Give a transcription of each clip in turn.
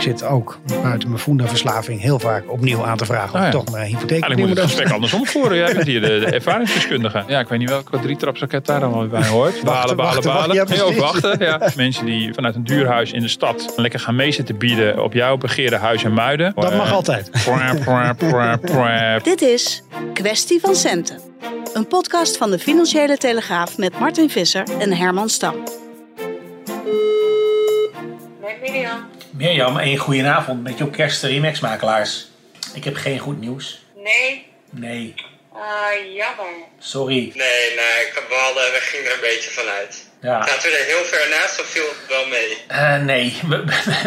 Ik zit ook buiten mijn Funda-verslaving heel vaak opnieuw aan te vragen of ja. ik toch mijn hypotheek opnieuw moet het gesprek andersom voeren. Jij bent hier de, de ervaringsdeskundige. Ja, ik weet niet welke drietrapsraket daar dan wel bij hoort. Balen, balen, balen. Ja, Heel wachten. Ja. Mensen die vanuit een duurhuis in de stad lekker gaan mee zitten bieden op jouw begeerde huis en muiden. Dat mag Eh, altijd. Dit is Kwestie van Centen. Een podcast van de Financiële Telegraaf met Martin Visser en Herman Stam. Met Mirjam? Mirjam, een goedenavond met jouw kerst Remax-makelaars. Ik heb geen goed nieuws. Nee? Nee, Ah, jammer. sorry. Nee, nee, ik, we, hadden, we gingen er een beetje vanuit. Ja. Zaten we er heel ver naast of viel het wel mee? Eh, nee,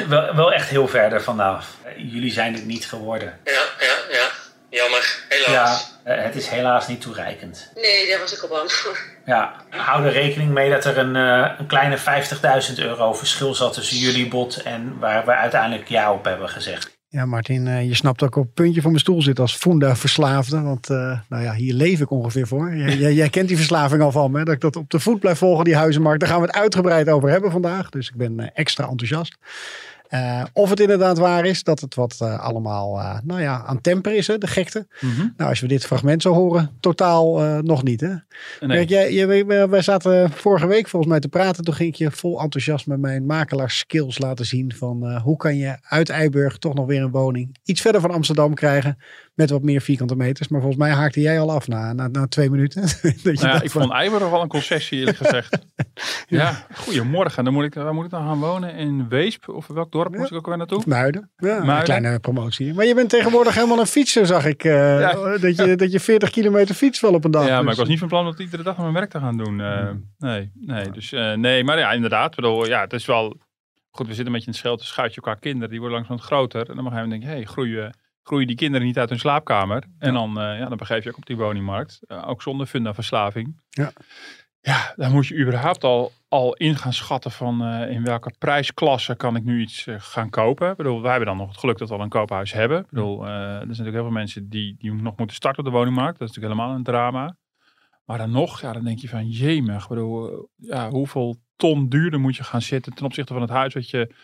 wel, wel echt heel verder vanaf. Jullie zijn het niet geworden. Ja, ja, ja. Jammer, Ja, helaas. eh, het is helaas niet toereikend. Nee, daar was ik al bang voor. Ja, hou er rekening mee dat er een, eh, een kleine 50.000 euro verschil zat tussen jullie bod en waar we uiteindelijk ja op hebben gezegd. Ja, Martin, eh, je snapt dat ik op het puntje van mijn stoel zit als Funda-verslaafde. Want eh, nou ja, hier leef ik ongeveer voor. Jij, jij, jij kent die verslaving al van me. Dat ik dat op de voet blijf volgen, die huizenmarkt. Daar gaan we het uitgebreid over hebben vandaag. Dus ik ben eh, extra enthousiast. Eh, of het inderdaad waar is dat het wat eh, allemaal eh, nou ja, aan temper is, hè, de gekte. Nou, als we dit fragment zo horen, totaal nog niet. Hè? Nee. Kijk, jij, jij, wij, zaten vorige week volgens mij te praten. Toen ging ik je vol enthousiasme mijn makelaarskills laten zien. Van hoe kan je uit Eiburg toch nog weer een woning iets verder van Amsterdam krijgen. Met wat meer vierkante meters. Maar volgens mij haakte jij al af na, na, na twee minuten. dat je Nou ja, ik van, vond Eiburg wel een concessie eerlijk gezegd. ja, goedemorgen. Dan moet ik, waar moet ik dan gaan wonen? In Weesp? Of welk dorp moest ik ook weer naartoe? Muiden. Ja, Een kleine promotie. Maar je bent tegenwoordig helemaal een fietser, zag ik. eh, Ja. dat, je, dat je 40 kilometer fiets wel op een dag. Ja, maar Dus- ik was niet van plan om iedere dag mijn werk te gaan doen. Eh, nee, nee. Dus eh, nee, maar ja, inderdaad. Bedoel, ja, het is wel. Goed, we zitten een beetje in het scheld. Schuitje qua kinderen. Die worden langzaam groter. En dan mag je denken, hé, hey, groeien, groeien die kinderen niet uit hun slaapkamer? En dan, eh, ja, dan begeef je ook op die woningmarkt. Eh, ook zonder fundaverslaving. Ja. Ja, dan moet je überhaupt al, al in gaan schatten van eh, in welke prijsklasse kan ik nu iets eh, gaan kopen. Ik bedoel, wij hebben dan nog het geluk dat we al een koophuis hebben. Ik bedoel, eh, er zijn natuurlijk heel veel mensen die, die nog moeten starten op de woningmarkt. Dat is natuurlijk helemaal een drama. Maar dan nog, ja, dan denk je van jemig. Ik bedoel, eh, ja, hoeveel ton duurder moet je gaan zitten ten opzichte van het huis wat je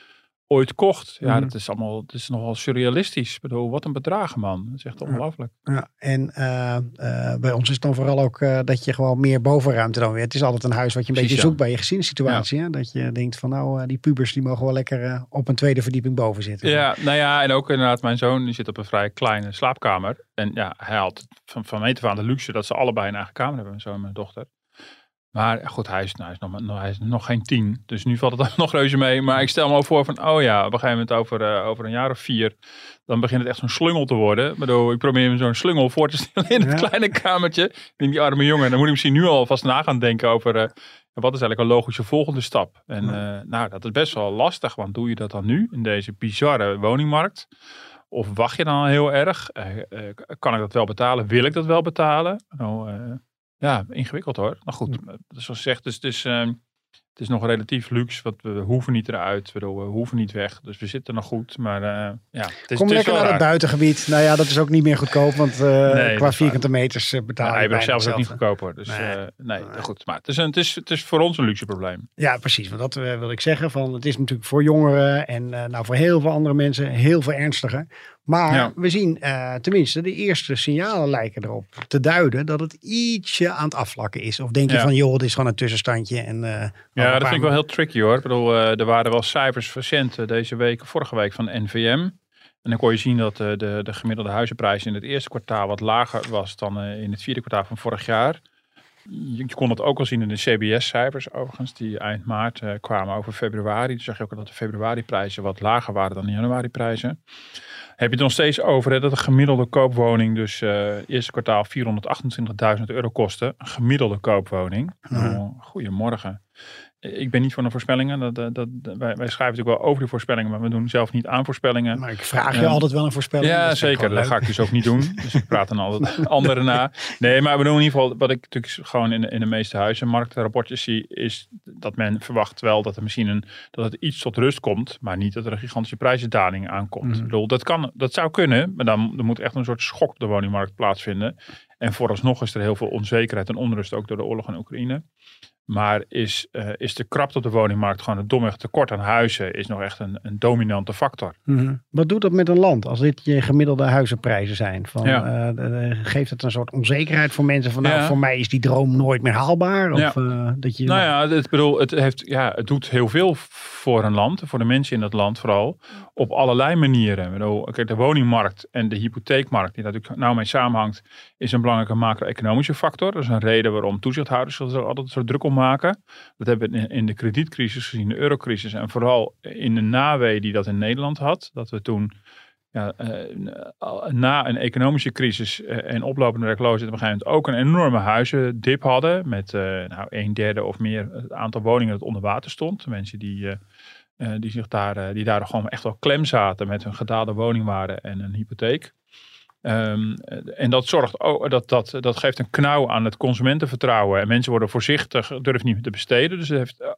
ooit kocht. Ja, Mhm. dat is allemaal, dat is nogal surrealistisch. Ik bedoel, wat een bedragen man. Dat is echt ongelooflijk. Ja, en eh, eh, bij ons is het dan vooral ook eh, dat je gewoon meer bovenruimte dan weer. Het is altijd een huis wat je een Precies, beetje ja. zoekt bij je gezinssituatie. Hè? Dat je denkt van nou, die pubers die mogen wel lekker op een tweede verdieping boven zitten. Ja, nou ja, en ook inderdaad, mijn zoon die zit op een vrij kleine slaapkamer. En ja, hij had van, van meet af aan de luxe dat ze allebei een eigen kamer hebben, mijn zoon en mijn dochter. Maar goed, hij is, nou, hij, is nog, hij is nog geen tien, dus nu valt het nog reuze mee. Maar ik stel me ook voor van, oh ja, op een gegeven moment over, eh, over een jaar of vier, dan begint het echt zo'n slungel te worden. Ik bedoel, ik probeer me zo'n slungel voor te stellen in het Ja. kleine kamertje. Denk, die arme jongen, dan moet ik misschien nu al vast na gaan denken over... eh, wat is eigenlijk een logische volgende stap? En eh, nou, dat is best wel lastig, want doe je dat dan nu in deze bizarre woningmarkt? Of wacht je dan heel erg? Kan ik dat wel betalen? Wil ik dat wel betalen? Nou, ja, ingewikkeld hoor. Maar goed, eh, zoals gezegd, dus het is, eh, het is nog relatief luxe. Want we hoeven niet eruit, we hoeven niet weg. Dus we zitten nog goed. Maar eh, ja, het is, Kom het lekker naar het buitengebied. Nou ja, dat is ook niet meer goedkoop, want eh, qua vierkante meters eh, betaal Ja, je hij bijna zelf is ook niet hoor. Dus Nee. nee, nee, Nee. goed. Maar het is, een, het, is, het is voor ons een luxe probleem. Ja, precies. Want dat wil ik zeggen. Van, het is natuurlijk voor jongeren en nou, voor heel veel andere mensen heel veel ernstiger. Maar Ja. we zien eh, tenminste de eerste signalen lijken erop te duiden dat het ietsje aan het afvlakken is. Of denk je Ja. van joh, dit is gewoon een tussenstandje. En, eh, Ja, dat vind ik wel heel tricky hoor. Ik bedoel, eh, er waren wel cijfers recent deze week, vorige week van NVM. En dan kon je zien dat de, de gemiddelde huizenprijs in het eerste kwartaal wat lager was dan in het vierde kwartaal van vorig jaar. Je, je kon het ook al zien in de CBS-cijfers overigens, die eind maart kwamen over februari. Toen zag je ook dat de februari-prijzen wat lager waren dan de januari-prijzen. Heb je het nog steeds over hè, dat een gemiddelde koopwoning dus eh eerste kwartaal 428.000 euro kostte. Een gemiddelde koopwoning. Nou, goedemorgen. Ik ben niet voor de voorspellingen. Dat, dat, dat, wij, wij schrijven natuurlijk wel over de voorspellingen, maar we doen zelf niet aan voorspellingen. Maar ik vraag je altijd wel een voorspelling. Ja, ik zeker. Dat leuk. ga ik dus ook niet doen. Dus ik praat dan altijd anderen na. Nee, maar we doen in ieder geval, wat ik natuurlijk gewoon in de, in de meeste huizenmarktrapportjes zie, is dat men verwacht wel dat er misschien een, dat het iets tot rust komt, maar niet dat er een gigantische prijzendaling aankomt. Mhm. Ik bedoel, dat, kan, dat zou kunnen, maar dan er moet echt een soort schok op de woningmarkt plaatsvinden. En vooralsnog is er heel veel onzekerheid en onrust, ook door de oorlog in Oekraïne. Maar is, eh, is de krapte op de woningmarkt, gewoon het domweg tekort aan huizen, is nog echt een, een dominante factor. Mhm. Wat doet dat met een land als dit je gemiddelde huizenprijzen zijn? Van, Ja. eh, geeft het een soort onzekerheid voor mensen van nou, Ja. voor mij is die droom nooit meer haalbaar? Of Ja. eh, dat je, Nou ja, het, bedoel, het, heeft, ja, het doet heel veel voor een land, voor de mensen in dat land vooral, op allerlei manieren. Bedoel, kijk, de woningmarkt en de hypotheekmarkt, die daar natuurlijk nauw mee samenhangt, is een belangrijke macro-economische factor. Dat is een reden waarom toezichthouders zich er altijd zo druk om maken. Dat hebben we in- de kredietcrisis gezien, de eurocrisis en vooral in de nawee die dat in Nederland had. Dat we toen ja, eh, na een economische crisis eh, en oplopende werkloosheid op een gegeven moment ook een enorme huizendip hadden. Met eh, nou, een derde of meer het aantal woningen dat onder water stond. Mensen die, die, zich daar, die daar gewoon echt wel klem zaten met hun gedaalde woningwaarde en een hypotheek. Ehm, eh, en dat, zorgt ook, dat, dat, dat geeft een knauw aan het consumentenvertrouwen. En mensen worden voorzichtig, durven niet meer te besteden. Dus het heeft, eh,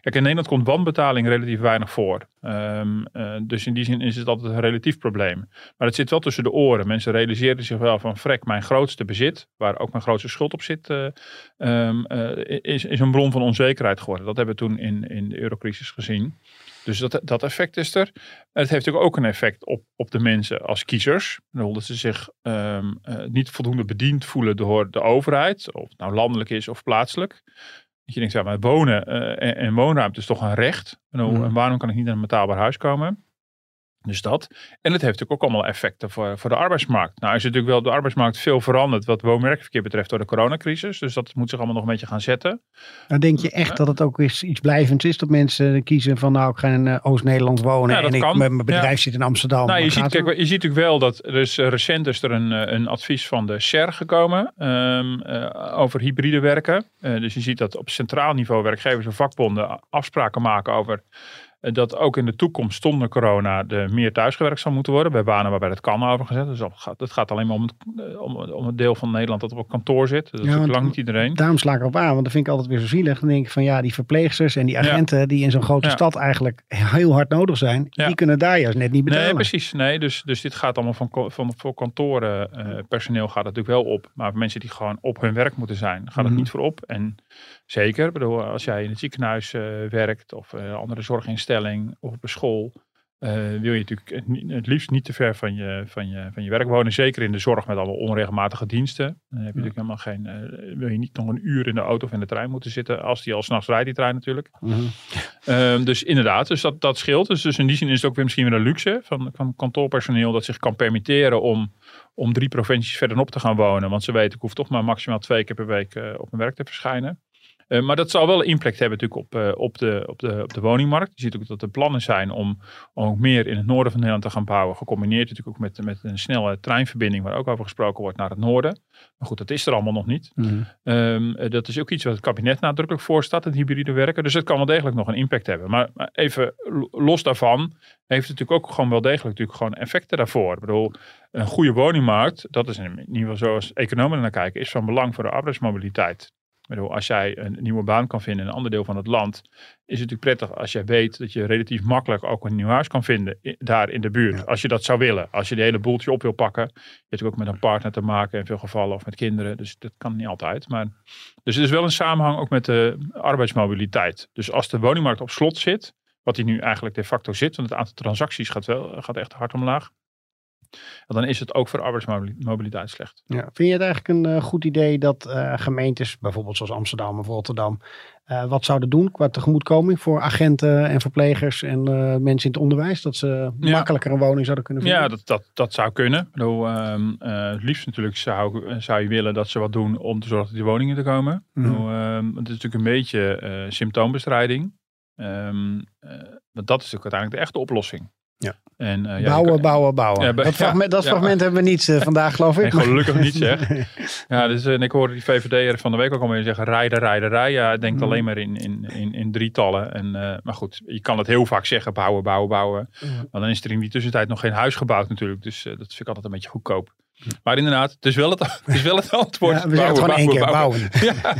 Kijk, in Nederland komt wanbetaling relatief weinig voor. Ehm, eh, dus in die zin is het altijd een relatief probleem. Maar het zit wel tussen de oren. Mensen realiseren zich wel van, vrek, mijn grootste bezit, waar ook mijn grootste schuld op zit, eh, ehm, eh, is, is een bron van onzekerheid geworden. Dat hebben we toen in, in de eurocrisis gezien. Dus dat, dat effect is er. Het heeft natuurlijk ook een effect op, op de mensen als kiezers. Dat ze zich ehm, eh, niet voldoende bediend voelen door de overheid. Of het nou landelijk is of plaatselijk. Dat je denkt, ja, maar wonen eh, en, en woonruimte is toch een recht. Bedoel, Mhm. En waarom kan ik niet in een betaalbaar huis komen? Dus dat. En het heeft natuurlijk ook allemaal effecten voor, voor de arbeidsmarkt. Nou is natuurlijk wel de arbeidsmarkt veel veranderd wat woon-werkverkeer betreft door de coronacrisis. Dus dat moet zich allemaal nog een beetje gaan zetten. Nou, denk je echt dat het ook eens iets blijvends is? Dat mensen kiezen van nou, ik ga in eh, Oost-Nederland wonen Ja, en ik, kan. mijn mijn bedrijf Ja. zit in Amsterdam. Nou, je ziet, kijk, je ziet natuurlijk wel dat er is eh, recent is er een, eh, een advies van de SER gekomen eh, over hybride werken. Dus je ziet dat op centraal niveau werkgevers en vakbonden afspraken maken over dat ook in de toekomst zonder corona er meer thuisgewerkt zal moeten worden. Bij banen waarbij dat kan overigens. Dus dat gaat, het gaat alleen maar om het, eh, om, om het deel van Nederland dat op kantoor zit. Dat is want- lang niet iedereen. Daarom sla ik erop aan, want dat vind ik altijd weer zo zielig. Dan denk ik van ja, die verpleegsters en die agenten die in zo'n grote Ja. stad eigenlijk heel hard nodig zijn, Ja. die kunnen daar juist net niet betalen. Nee, precies. Nee, dus, dus dit gaat allemaal van, van voor kantoren eh, personeel gaat het natuurlijk wel op. Maar voor mensen die gewoon op hun werk moeten zijn, gaat het Mhm. niet voor op. En zeker, ik bedoel, als jij in het ziekenhuis eh, werkt of eh, andere zorginstelling of op een school. eh, wil je natuurlijk het liefst niet te ver van je, van, je, van je werk wonen. Zeker in de zorg met allemaal onregelmatige diensten. Dan heb je natuurlijk helemaal geen. wil je niet nog een uur in de auto of in de trein moeten zitten. Als die al s'nachts rijdt, die trein natuurlijk. Mhm. Ehm, dus inderdaad, dus dat, dat scheelt. Dus, dus in die zin is het ook weer misschien weer een luxe van, van kantoorpersoneel dat zich kan permitteren om, om drie provincies verderop te gaan wonen. Want ze weten, ik hoef toch maar maximaal twee keer per week op mijn werk te verschijnen. Eh, maar dat zal wel impact hebben natuurlijk op, eh, op, de, op, de, op de woningmarkt. Je ziet ook dat er plannen zijn om, om ook meer in het noorden van Nederland te gaan bouwen. Gecombineerd natuurlijk ook met, met een snelle treinverbinding waar ook over gesproken wordt naar het noorden. Maar goed, dat is er allemaal nog niet. Mhm. Ehm, eh, dat is ook iets wat het kabinet nadrukkelijk voorstaat, het hybride werken. Dus het kan wel degelijk nog een impact hebben. Maar, maar even lo- los daarvan heeft het natuurlijk ook gewoon wel degelijk natuurlijk gewoon effecten daarvoor. Ik bedoel, een goede woningmarkt, dat is in ieder geval zoals economen naar kijken, is van belang voor de arbeidsmobiliteit. Bedoel, als jij een nieuwe baan kan vinden in een ander deel van het land, is het natuurlijk prettig als jij weet dat je relatief makkelijk ook een nieuw huis kan vinden daar in de buurt. Ja. Als je dat zou willen. Als je de hele boeltje op wil pakken. Je hebt natuurlijk ook met een partner te maken in veel gevallen of met kinderen. Dus dat kan niet altijd. Maar, dus er is wel een samenhang ook met de arbeidsmobiliteit. Dus als de woningmarkt op slot zit, wat die nu eigenlijk de facto zit, want het aantal transacties gaat, wel, gaat echt hard omlaag. Dan is het ook voor arbeidsmobiliteit slecht. Ja. Vind je het eigenlijk een eh, goed idee dat eh, gemeentes, bijvoorbeeld zoals Amsterdam of Rotterdam, eh, wat zouden doen qua tegemoetkoming voor agenten en verplegers en mensen in het onderwijs? Dat ze Ja. makkelijker een woning zouden kunnen vinden? Ja, dat, dat, dat zou kunnen. Bedoel, ehm, eh, het liefst natuurlijk zou, zou je willen dat ze wat doen om te zorgen dat die woningen er komen. Bedoel, ehm, het is natuurlijk een beetje symptoombestrijding. Eh, want dat is natuurlijk uiteindelijk de echte oplossing. Ja. En, eh, ja, bouwen, kan- bouwen, bouwen. Ja, dat fragment, dat ja. fragment hebben we niet eh, vandaag, geloof ik. Nee, gelukkig niet zeg. Ja, dus, eh, en ik hoorde die VVD'er van de week ook alweer zeggen rijden, rijden, rijden. Ja, het denkt Mm. alleen maar in, in, in, in drietallen. En, eh, maar goed, je kan het heel vaak zeggen, bouwen, bouwen, bouwen. Maar dan is er in die tussentijd nog geen huis gebouwd natuurlijk. Dus dat vind ik altijd een beetje goedkoop. Maar inderdaad, het is wel het, het, is wel het antwoord. Ja, we zeggen het gewoon één keer, bouwen. Ja.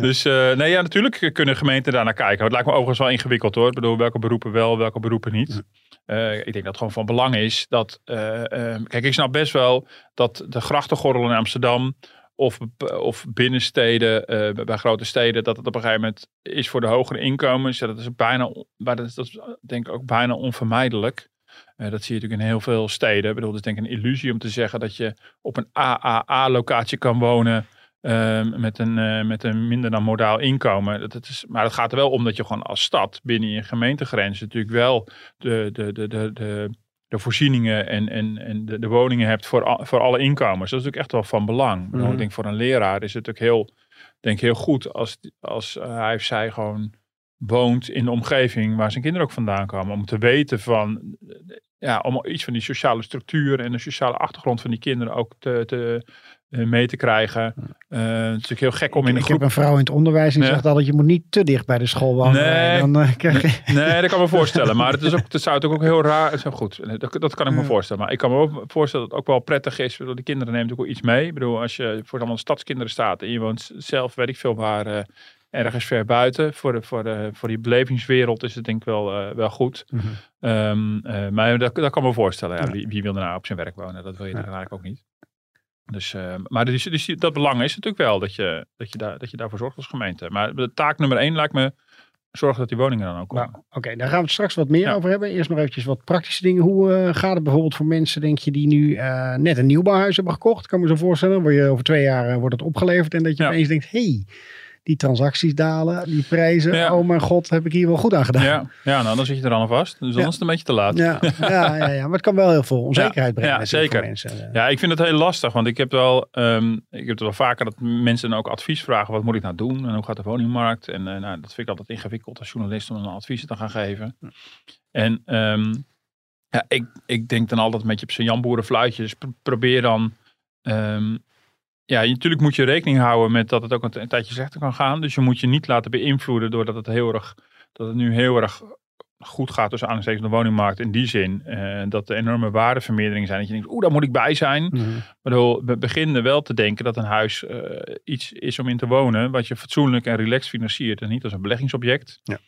Dus eh, nee, ja, natuurlijk kunnen gemeenten daar naar kijken. Het lijkt me overigens wel ingewikkeld hoor. Ik bedoel, welke beroepen wel, welke beroepen niet. Eh, ik denk dat het gewoon van belang is dat. eh, eh, kijk, ik snap best wel dat de grachtengordel in Amsterdam. Of, of binnensteden, bij- grote steden, dat het op een gegeven moment is voor de hogere inkomens. Dat is bijna, maar dat is, dat denk ik ook bijna onvermijdelijk. Dat zie je natuurlijk in heel veel steden. Ik bedoel, het is denk ik een illusie om te zeggen dat je op een AAA-locatie kan wonen. Ehm, met, een, eh, met een minder dan modaal inkomen. Dat, dat is, maar het gaat er wel om dat je gewoon als stad binnen je gemeentegrenzen natuurlijk wel de, de, de, de, de, de voorzieningen en, en, en de, de woningen hebt voor, al- voor alle inkomens. Dat is natuurlijk echt wel van belang. Ik Mhm. Ik denk voor een leraar is het natuurlijk heel, denk heel goed als, als eh, hij of zij gewoon woont in de omgeving waar zijn kinderen ook vandaan komen. Om te weten van, ja, om iets van die sociale structuur en de sociale achtergrond van die kinderen ook te, te, mee te krijgen. Eh, het is natuurlijk heel gek om in een ik groep heb een vrouw in het onderwijs en zegt altijd, je moet niet te dicht bij de school wonen. Nee. Dan eh, krijg je... Nee, dat kan ik me voorstellen. Maar het, is ook, het zou natuurlijk ook heel raar zijn. Goed, dat, dat kan ik me voorstellen. Maar ik kan me ook voorstellen dat het ook wel prettig is. Ik bedoel, De kinderen nemen natuurlijk ook iets mee. Ik bedoel, als je voor allemaal stadskinderen staat en je woont zelf, weet ik veel waar, eh, ergens ver buiten. Voor, de, voor, de, voor die belevingswereld is het denk ik wel, eh, wel goed. Mhm. Ehm, eh, maar dat, dat kan me voorstellen. Ja, Wie, wie wil nou op zijn werk wonen? Dat wil je Ja. eigenlijk ook niet. Dus, eh, maar dus, dus die- dat belang is natuurlijk wel dat je, dat, je daar, dat je daarvoor zorgt als gemeente. Maar de taak nummer één lijkt me zorgen dat die woningen dan ook komen. Nou, Oké, daar gaan we het straks wat meer Ja. over hebben. Eerst nog eventjes wat praktische dingen. Hoe eh, gaat het bijvoorbeeld voor mensen, denk je, die nu eh, net een nieuwbouwhuis hebben gekocht? Kan me zo voorstellen. Word je over twee jaar eh, wordt het opgeleverd en dat je Ja. opeens denkt, hey, die transacties dalen, die prijzen. Ja. Oh mijn god, heb ik hier wel goed aan gedaan. Ja, ja nou dan zit je er al aan vast. Dus dan is het een beetje te laat. Ja, ja, ja, ja, maar het kan wel heel veel onzekerheid brengen Ja, zeker. voor mensen. Ja, ik vind het heel lastig, want ik heb wel, ehm, ik heb het wel vaker dat mensen dan ook advies vragen. Wat moet ik nou doen en hoe gaat de woningmarkt? En eh, nou, dat vind ik altijd ingewikkeld als journalist om een advies te gaan geven. En ehm, ja, ik, ik denk dan altijd een beetje op zijn Jan fluitjes. Pro- probeer dan, ehm, ja, natuurlijk moet je rekening houden met dat het ook een, tijdje slechter kan gaan. Dus je moet je niet laten beïnvloeden doordat het heel erg, dat het nu heel erg goed gaat tussen aanstekens de woningmarkt in die zin. eh, dat er enorme waardevermeerderingen zijn. Dat je denkt, oeh, daar moet ik bij zijn. Mhm. Waardoor we beginnen wel te denken dat een huis eh, iets is om in te wonen. Wat je fatsoenlijk en relaxed financiert. En niet als een beleggingsobject. Ja.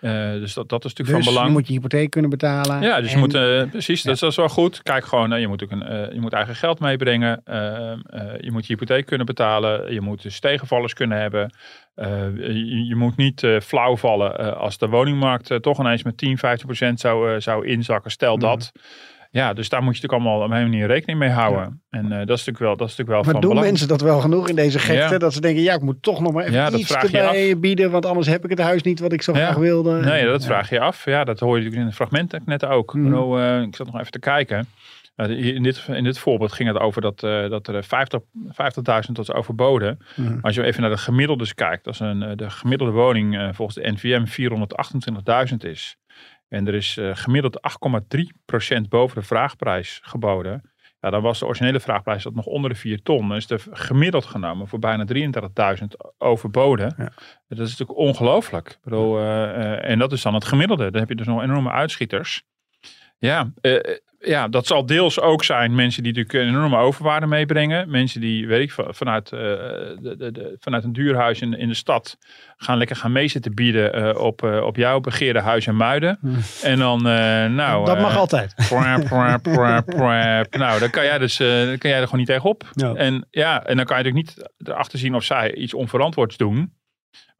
Eh, dus dat, dat is natuurlijk Dus van belang. je moet je hypotheek kunnen betalen. Ja, dus je moet, eh, precies, dat, is- dat is wel goed. Kijk gewoon, je, moet ook een, eh, je moet eigen geld meebrengen. je moet je hypotheek kunnen betalen. Je moet dus tegenvallers kunnen hebben. Je, je moet niet flauw vallen als de woningmarkt toch ineens met 10, 15 procent zou, zou inzakken. Stel Mhm. dat. Ja, dus daar moet je natuurlijk allemaal op een manier rekening mee houden. En eh, dat is natuurlijk wel, dat is natuurlijk wel Maar van doen belang. mensen dat wel genoeg in deze gekte? Ja. Dat ze denken, ja, ik moet toch nog maar even Ja, iets erbij bieden. Want anders heb ik het huis niet wat ik zo graag wilde. Nee, dat vraag je af. Ja, dat hoor je natuurlijk in het fragment net ook. Mhm. Ik eh, zat nog even te kijken. Uh, hier in, dit, in dit voorbeeld ging het over dat, eh, dat er 50 50.000 tot overboden. Mhm. Als je even naar de gemiddeldes kijkt. Als een, eh, de gemiddelde woning eh, volgens de NVM 428.000 is. En er is eh, gemiddeld 8,3% boven de vraagprijs geboden. Ja, dan was de originele vraagprijs dat nog onder de 4 ton. Dan is de gemiddeld genomen voor bijna 33.000 overboden. Ja. Dat is natuurlijk ongelooflijk. Ik bedoel, eh, eh, en dat is dan het gemiddelde. Dan heb je dus nog enorme uitschieters. Ja, eh, ja, dat zal deels ook zijn mensen die natuurlijk een enorme overwaarde meebrengen. Mensen die, weet ik, van- vanuit, eh, de, de, de, vanuit een duur huis in, in de stad gaan lekker gaan meezitten bieden eh, op, eh, op jouw begeerde huis en muiden. En dan, eh, nou... dat mag eh, altijd. Nou, dan kan jij dus eh, dan kan jij er gewoon niet tegenop. Ja. En ja, en dan kan je natuurlijk niet erachter zien of zij iets onverantwoords doen.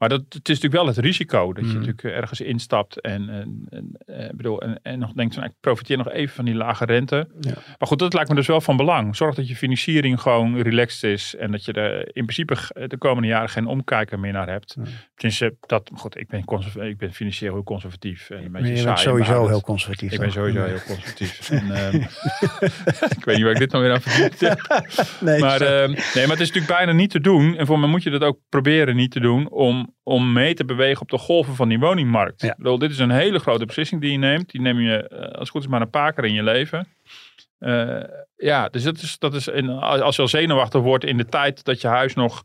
Maar dat, het is natuurlijk wel het risico dat je Mhm. natuurlijk ergens instapt en, en, en, eh, bedoel, en, en nog denkt van nou, ik profiteer nog even van die lage rente. Ja. Maar goed, dat lijkt me dus wel van belang. Zorg dat je financiering gewoon relaxed is en dat je er in principe g- de komende jaren geen omkijker meer naar hebt. Tenminste, dat, goed, ik ben, ik ben financieel heel conservatief. En een beetje je bent sowieso heel conservatief. Ik ben sowieso heel conservatief. en, ehm, ik weet niet waar ik dit nou weer aan verdiend heb. Nee, Maar, ehm, nee, maar het is natuurlijk bijna niet te doen. En voor mij moet je dat ook proberen niet te doen. Om om, om mee te bewegen op de golven van die woningmarkt. Ja. Bedoel, dit is een hele grote beslissing die je neemt. Die neem je eh, als het goed is maar een paar keer in je leven. Eh, ja, dus dat is, dat is in, als je al zenuwachtig wordt in de tijd dat je huis nog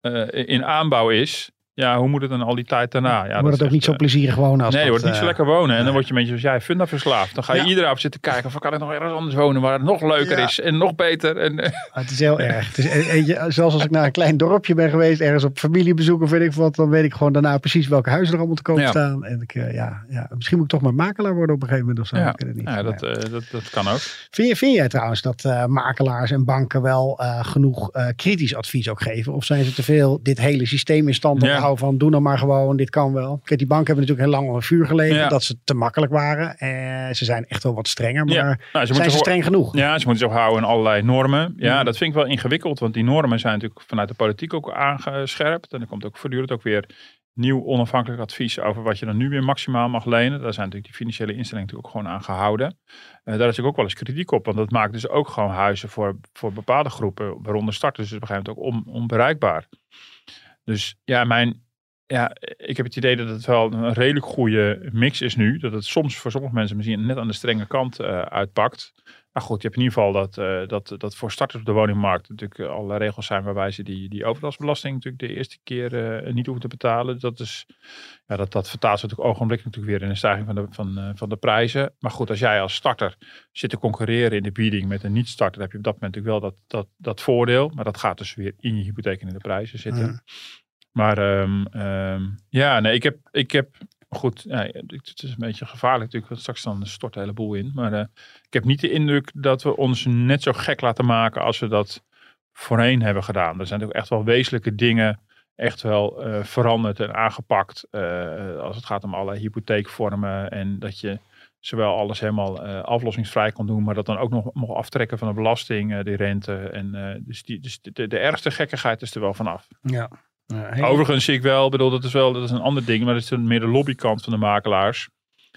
eh, in aanbouw is. Ja, hoe moet het dan al die tijd daarna? Ja, wordt het ook niet zo eh, plezierig wonen als Nee, je dat, wordt niet zo eh, lekker wonen. En dan word je een beetje zoals jij, funda verslaafd. Dan ga je Ja. iedere avond zitten kijken van kan ik nog ergens anders wonen waar het nog leuker Ja. is en nog beter. En, eh, Ah, Het is heel erg. Het is, e- zelfs als ik naar een klein dorpje ben geweest, ergens op familiebezoek of weet ik wat, dan weet ik gewoon daarna precies welke huizen er allemaal te koop Ja. staan. En ik, ja, ja, misschien moet ik toch maar makelaar worden op een gegeven moment of zo. ja, Ik weet het niet. ja, dat, dat, dat kan ook. Vind, je, vind jij trouwens dat makelaars en banken wel genoeg kritisch advies ook geven? Of zijn ze te veel dit hele systeem in stand Ja. houden van doe nou maar gewoon, dit kan wel. Kijk, die banken hebben natuurlijk heel lang onder vuur gelegen Ja. dat ze te makkelijk waren. En ze zijn echt wel wat strenger, maar Ja. Nou, ze zijn ze streng genoeg? Ja, ze moeten zich houden aan allerlei normen. Ja, dat vind ik wel ingewikkeld, want die normen zijn natuurlijk vanuit de politiek ook aangescherpt. En er komt ook voortdurend ook weer nieuw onafhankelijk advies over wat je dan nu weer maximaal mag lenen. Daar zijn natuurlijk die financiële instellingen natuurlijk ook gewoon aan gehouden. Eh, daar is natuurlijk ook wel eens kritiek op, want dat maakt dus ook gewoon huizen voor, voor bepaalde groepen, waaronder starters, dus op een gegeven moment ook on, onbereikbaar. Dus ja, mijn, ja, ik heb het idee dat het wel een redelijk goede mix is nu. Dat het soms voor sommige mensen misschien net aan de strenge kant eh, uitpakt. Maar goed, je hebt in ieder geval dat, eh, dat, dat voor starters op de woningmarkt natuurlijk eh, allerlei regels zijn waarbij ze die, die overdrachtsbelasting natuurlijk de eerste keer niet hoeven te betalen. Dat, is, ja, dat, dat vertaalt zich natuurlijk ogenblikkelijk natuurlijk weer in een stijging van de, van, van de prijzen. Maar goed, als jij als starter zit te concurreren in de bieding met een niet-starter, heb je op dat moment natuurlijk wel dat, dat, dat voordeel. Maar dat gaat dus weer in je hypotheek en in de prijzen zitten. Ja. Maar ehm, ehm, ja, nee, ik heb, ik heb goed, het is een beetje gevaarlijk natuurlijk, want straks dan stort de hele boel in. Maar eh, ik heb niet de indruk dat we ons net zo gek laten maken als we dat voorheen hebben gedaan. Er zijn natuurlijk echt wel wezenlijke dingen echt wel eh, veranderd en aangepakt. eh, als het gaat om alle hypotheekvormen en dat je zowel alles helemaal aflossingsvrij kon doen, maar dat dan ook nog mocht aftrekken van de belasting, eh, de rente. En, dus die, dus de, de ergste gekkigheid is er wel vanaf. Ja. Overigens zie ik wel, bedoel, dat is wel dat is een ander ding, maar dat is meer de lobbykant van de makelaars.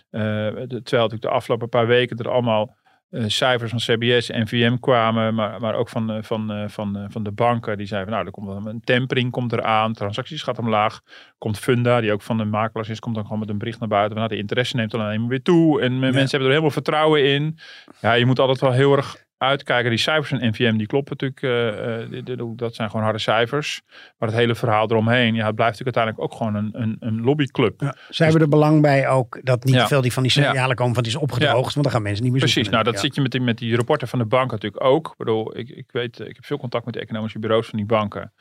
Eh, de- terwijl natuurlijk de afgelopen paar weken er allemaal eh, cijfers van CBS en VM kwamen, maar, maar ook van, eh, van, van, van de banken. Die zeiden van nou, er komt een tempering komt eraan, transacties gaat omlaag. Komt Funda, die ook van de makelaars is, komt dan gewoon met een bericht naar buiten. Van, nou, de interesse neemt dan alleen maar weer toe en mensen hebben er helemaal vertrouwen in. Ja, je moet altijd wel heel erg uitkijken. Die cijfers van NVM, die kloppen natuurlijk. eh, eh, dat zijn gewoon harde cijfers. Maar het hele verhaal eromheen, ja, het blijft natuurlijk uiteindelijk ook gewoon een, een, een lobbyclub. Ja, zij hebben er belang bij ook dat niet Ja. te veel die van die Ja. signalen komen van het is opgedroogd, want dan gaan mensen niet meer Precies, zoeken. nou dat zit je met die, met die rapporten van de banken natuurlijk ook. Ik bedoel, ik, ik weet, ik heb veel contact met de economische bureaus van die banken.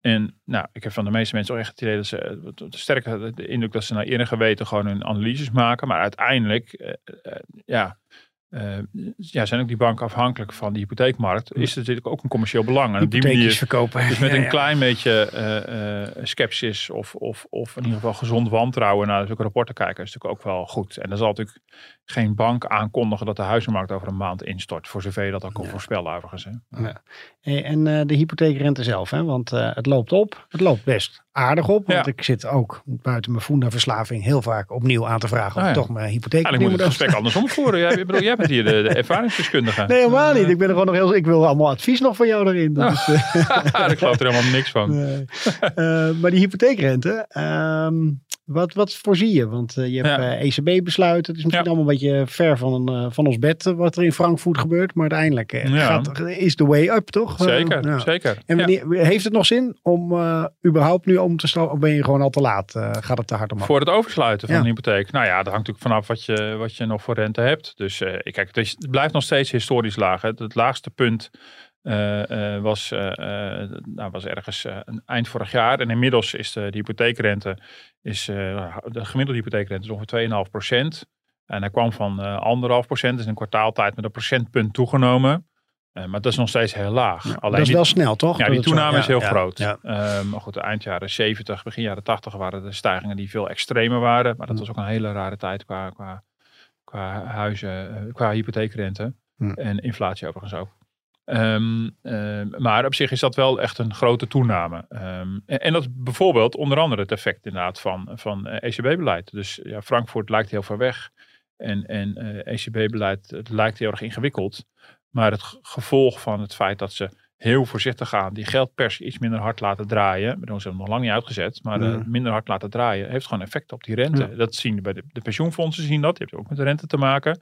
En nou, ik heb van de meeste mensen ook echt het idee dat ze, eh, sterker de indruk dat ze naar eer en geweten gewoon hun analyses maken. Maar uiteindelijk, ja, eh, ja, zijn ook die banken afhankelijk van die hypotheekmarkt. Is er natuurlijk ook een commercieel belang. En op die manier, verkopen. dus met Ja, een ja. klein beetje eh, eh, sceptisch of, of, of in ieder geval gezond wantrouwen naar zulke rapporten kijken is natuurlijk ook wel goed. En dan zal natuurlijk geen bank aankondigen dat de huizenmarkt over een maand instort. Voor zover je dat ook kan voorspellen overigens. Hè. En de hypotheekrente zelf, hè? want het loopt op. Het loopt best aardig op. Want Ja. ik zit ook buiten mijn Funda-verslaving heel vaak opnieuw aan te vragen of Ah, ja. toch mijn hypotheek Eigenlijk moet het moet gesprek andersom voeren. Jij, ik bedoel, jij bent hier de, de ervaringsdeskundige. Nee, helemaal niet. Ik ben er gewoon nog heel. Ik wil allemaal advies nog van jou erin. Dat is, eh, ik geloof er helemaal niks van. nee. Eh, maar die hypotheekrente, ehm, wat, wat voorzie je? Want eh, je hebt Ja. eh, ECB-besluiten. Het is misschien allemaal een beetje ver van, van ons bed wat er in Frankfurt gebeurt. Maar uiteindelijk gaat, is the way up, toch? Zeker, ja. zeker. En wanneer, heeft het nog zin om überhaupt nu om te staan? Of ben je gewoon al te laat? Eh, gaat het te hard omhoog? Voor het oversluiten van Ja. een hypotheek. Nou ja, dat hangt natuurlijk vanaf wat je, wat je nog voor rente hebt. Dus eh, kijk, het, is- het blijft nog steeds historisch laag. Hè. Het, laagste punt eh, was, nou, was ergens een eind vorig jaar. En inmiddels is de, de hypotheekrente, is, de gemiddelde hypotheekrente is ongeveer 2,5 procent. En hij kwam van anderhalf procent, dus in een kwartaaltijd met een procentpunt toegenomen. Eh, maar dat is nog steeds heel laag. Ja, Alleen dat is die- wel snel, toch? ja, die toename is heel ja, groot. Ehm, maar goed, de eind jaren 70, begin jaren 80 waren de stijgingen die veel extremer waren. Maar dat Mm. was ook een hele rare tijd qua, qua, qua huizen, eh, qua hypotheekrente. Mm. En inflatie overigens ook. Ehm, ehm, maar op zich is dat wel echt een grote toename. En, en dat is bijvoorbeeld onder andere het effect inderdaad van, van eh, ECB-beleid. Dus ja, Frankfurt lijkt heel ver weg. En, en eh, ECB-beleid het lijkt heel erg ingewikkeld. Maar het gevolg van het feit dat ze heel voorzichtig gaan, die geldpers iets minder hard laten draaien. Bedoel, ze hebben nog lang niet uitgezet, maar eh, Mhm. minder hard laten draaien heeft gewoon effect op die rente. Dat zien we bij de, de pensioenfondsen zien dat. Je hebt ook met de rente te maken.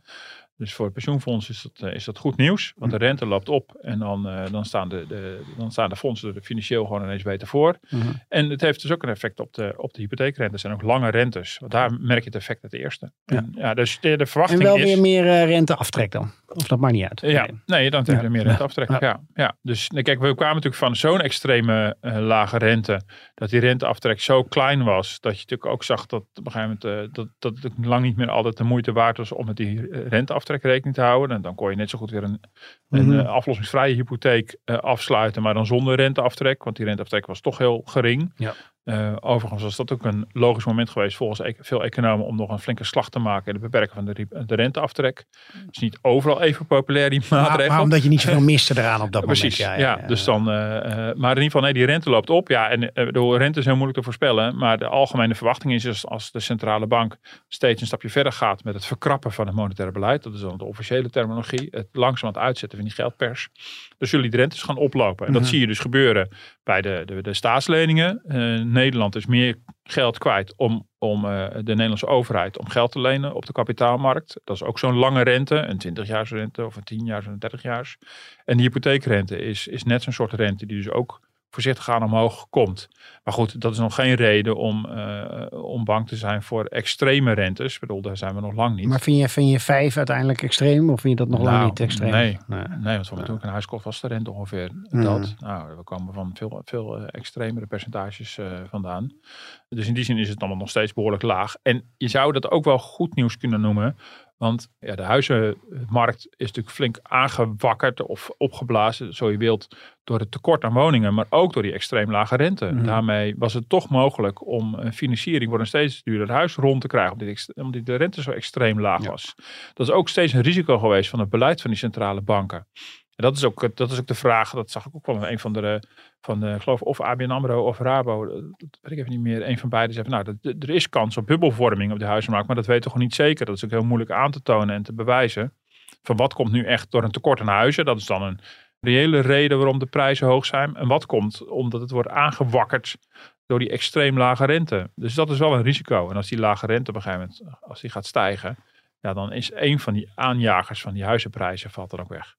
Dus voor het pensioenfonds is dat, eh, is dat goed nieuws, want de rente loopt op en dan, eh, dan, staan, de, de, dan staan de fondsen er financieel gewoon ineens beter voor. Mhm. En het heeft dus ook een effect op de, op de hypotheekrente. Er zijn ook lange rentes, want daar merk je het effect het eerste. Ja. En, ja, dus de, de En verwachting wel is... weer meer eh, rente-aftrek dan. Of dat maakt niet uit. Ja, Nee. nee, dan heb je Ja. meer rente aftrekken. Ja. Ja. Ja. Dus kijk, we kwamen natuurlijk van zo'n extreme lage rente. Dat die renteaftrek zo klein was. Dat je natuurlijk ook zag dat op een gegeven moment. dat, dat het lang niet meer altijd de moeite waard was om met die eh, renteaftrek rekening te houden. En dan kon je net zo goed weer een, een Mhm. eh, aflossingsvrije hypotheek eh, afsluiten. Maar dan zonder renteaftrek. Want die renteaftrek was toch heel gering. Ja. Eh, overigens was dat ook een logisch moment geweest volgens e- veel economen om nog een flinke slag te maken in het beperken van de, de renteaftrek. Het is niet overal even populair die Maar, maatregel. maar omdat je niet zoveel miste eraan op dat Precies, moment. ja, dus dan, eh, eh, maar in ieder geval, nee, die rente loopt op. Ja, en de rente is heel moeilijk te voorspellen. Maar de algemene verwachting is dus als de centrale bank steeds een stapje verder gaat met het verkrappen van het monetaire beleid. Dat is dan de officiële terminologie. Het langzaam aan het uitzetten van die geldpers. Dan zullen die rentes gaan oplopen. En dat Mhm. zie je dus gebeuren bij de, de, de staatsleningen. Eh, Nederland is meer geld kwijt om, om eh, de Nederlandse overheid om geld te lenen op de kapitaalmarkt. Dat is ook zo'n lange rente, een 20-jaars rente of een 10-jaars of een 30-jaars. En die hypotheekrente is, is net zo'n soort rente die dus ook voorzichtig aan omhoog komt. Maar goed, dat is nog geen reden om, eh, om bang te zijn voor extreme rentes. Ik bedoel, daar zijn we nog lang niet. Maar vind je, vind je vijf uiteindelijk extreem? Of vind je dat nog lang Nou, niet extreem? nee. nee. Nee, want toen ik een huis kocht was de rente ongeveer Mhm. dat. Nou, we komen van veel, veel eh, extremere percentages eh, vandaan. Dus in die zin is het allemaal nog steeds behoorlijk laag. En je zou dat ook wel goed nieuws kunnen noemen. Want ja, de huizenmarkt is natuurlijk flink aangewakkerd of opgeblazen, zo je wilt, door het tekort aan woningen, maar ook door die extreem lage rente. Mhm. Daarmee was het toch mogelijk om een financiering voor een steeds duurder huis rond te krijgen, omdat, die omdat de rente zo extreem laag Ja. was. Dat is ook steeds een risico geweest van het beleid van die centrale banken. En dat is ook, dat is ook de vraag, dat zag ik ook wel in een van de, van de ik geloof of ABN AMRO of Rabo, dat weet ik even niet meer, een van beiden zei nou, dat- er is kans op bubbelvorming op de huizenmarkt, maar dat weten we gewoon niet zeker. Dat is ook heel moeilijk aan te tonen en te bewijzen. Van wat komt nu echt door een tekort aan huizen, dat is dan een reële reden waarom de prijzen hoog zijn. En wat komt omdat het wordt aangewakkerd door die extreem lage rente. Dus dat is wel een risico. En als die lage rente op een gegeven moment, als die gaat stijgen, ja, dan is een van die aanjagers van die huizenprijzen valt er ook weg.